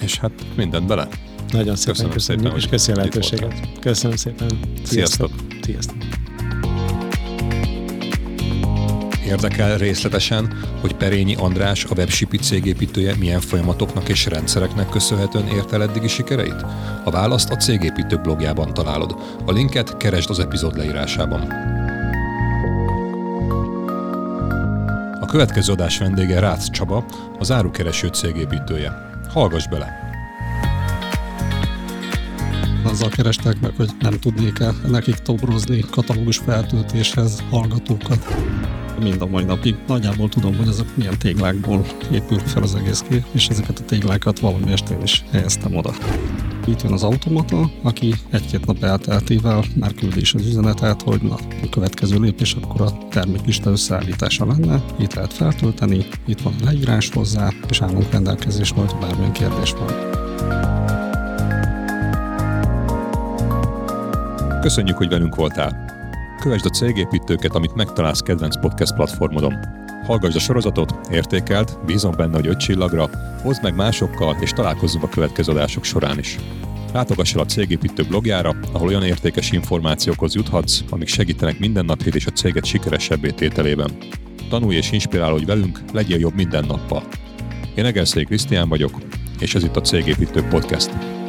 és hát mindent bele. Nagyon szépen köszönöm, köszönjük, szépen, és köszönöm a lehetőséget. Köszönöm szépen. Sziasztok. Sziasztok. Érdekel részletesen, hogy Perényi András, a webshipi cégépítője milyen folyamatoknak és rendszereknek köszönhetően ért el eddigi sikereit? A választ a cégépítő blogjában találod. A linket keresd az epizód leírásában. A következő adás vendége Rácz Csaba, az árukereső cégépítője. Hallgass bele! Azzal kerestek meg, hogy nem tudnék-e nekik tobrozni katalógus feltöltéshez hallgatókat mind a mai napig. Nagyjából tudom, hogy ezek milyen téglákból épül fel az egész kép, és ezeket a téglákat valami estén is helyeztem oda. Itt jön az automata, aki egy-két nap elteltével már küldi is az üzenetet, hogy na, a következő lépés akkor a terméklista összeállítása lenne, itt lehet feltölteni, itt van a leírás hozzá, és állunk rendelkezésre, hogy bármilyen kérdés van. Köszönjük, hogy velünk voltál! Kövesd a cégépítőket, amit megtalálsz kedvenc podcast platformodon. Hallgass a sorozatot, értékelt, bízom benne, hogy öt csillagra, hozd meg másokkal, és találkozzunk a következő adások során is. Látogass el a Cégépítő blogjára, ahol olyan értékes információkhoz juthatsz, amik segítenek mindennapjét és a céget sikeresebbé tételében. Tanulj és inspirálódj velünk, legyél jobb minden nappal. Én Egerszék Krisztián vagyok, és ez itt a Cégépítő Podcast.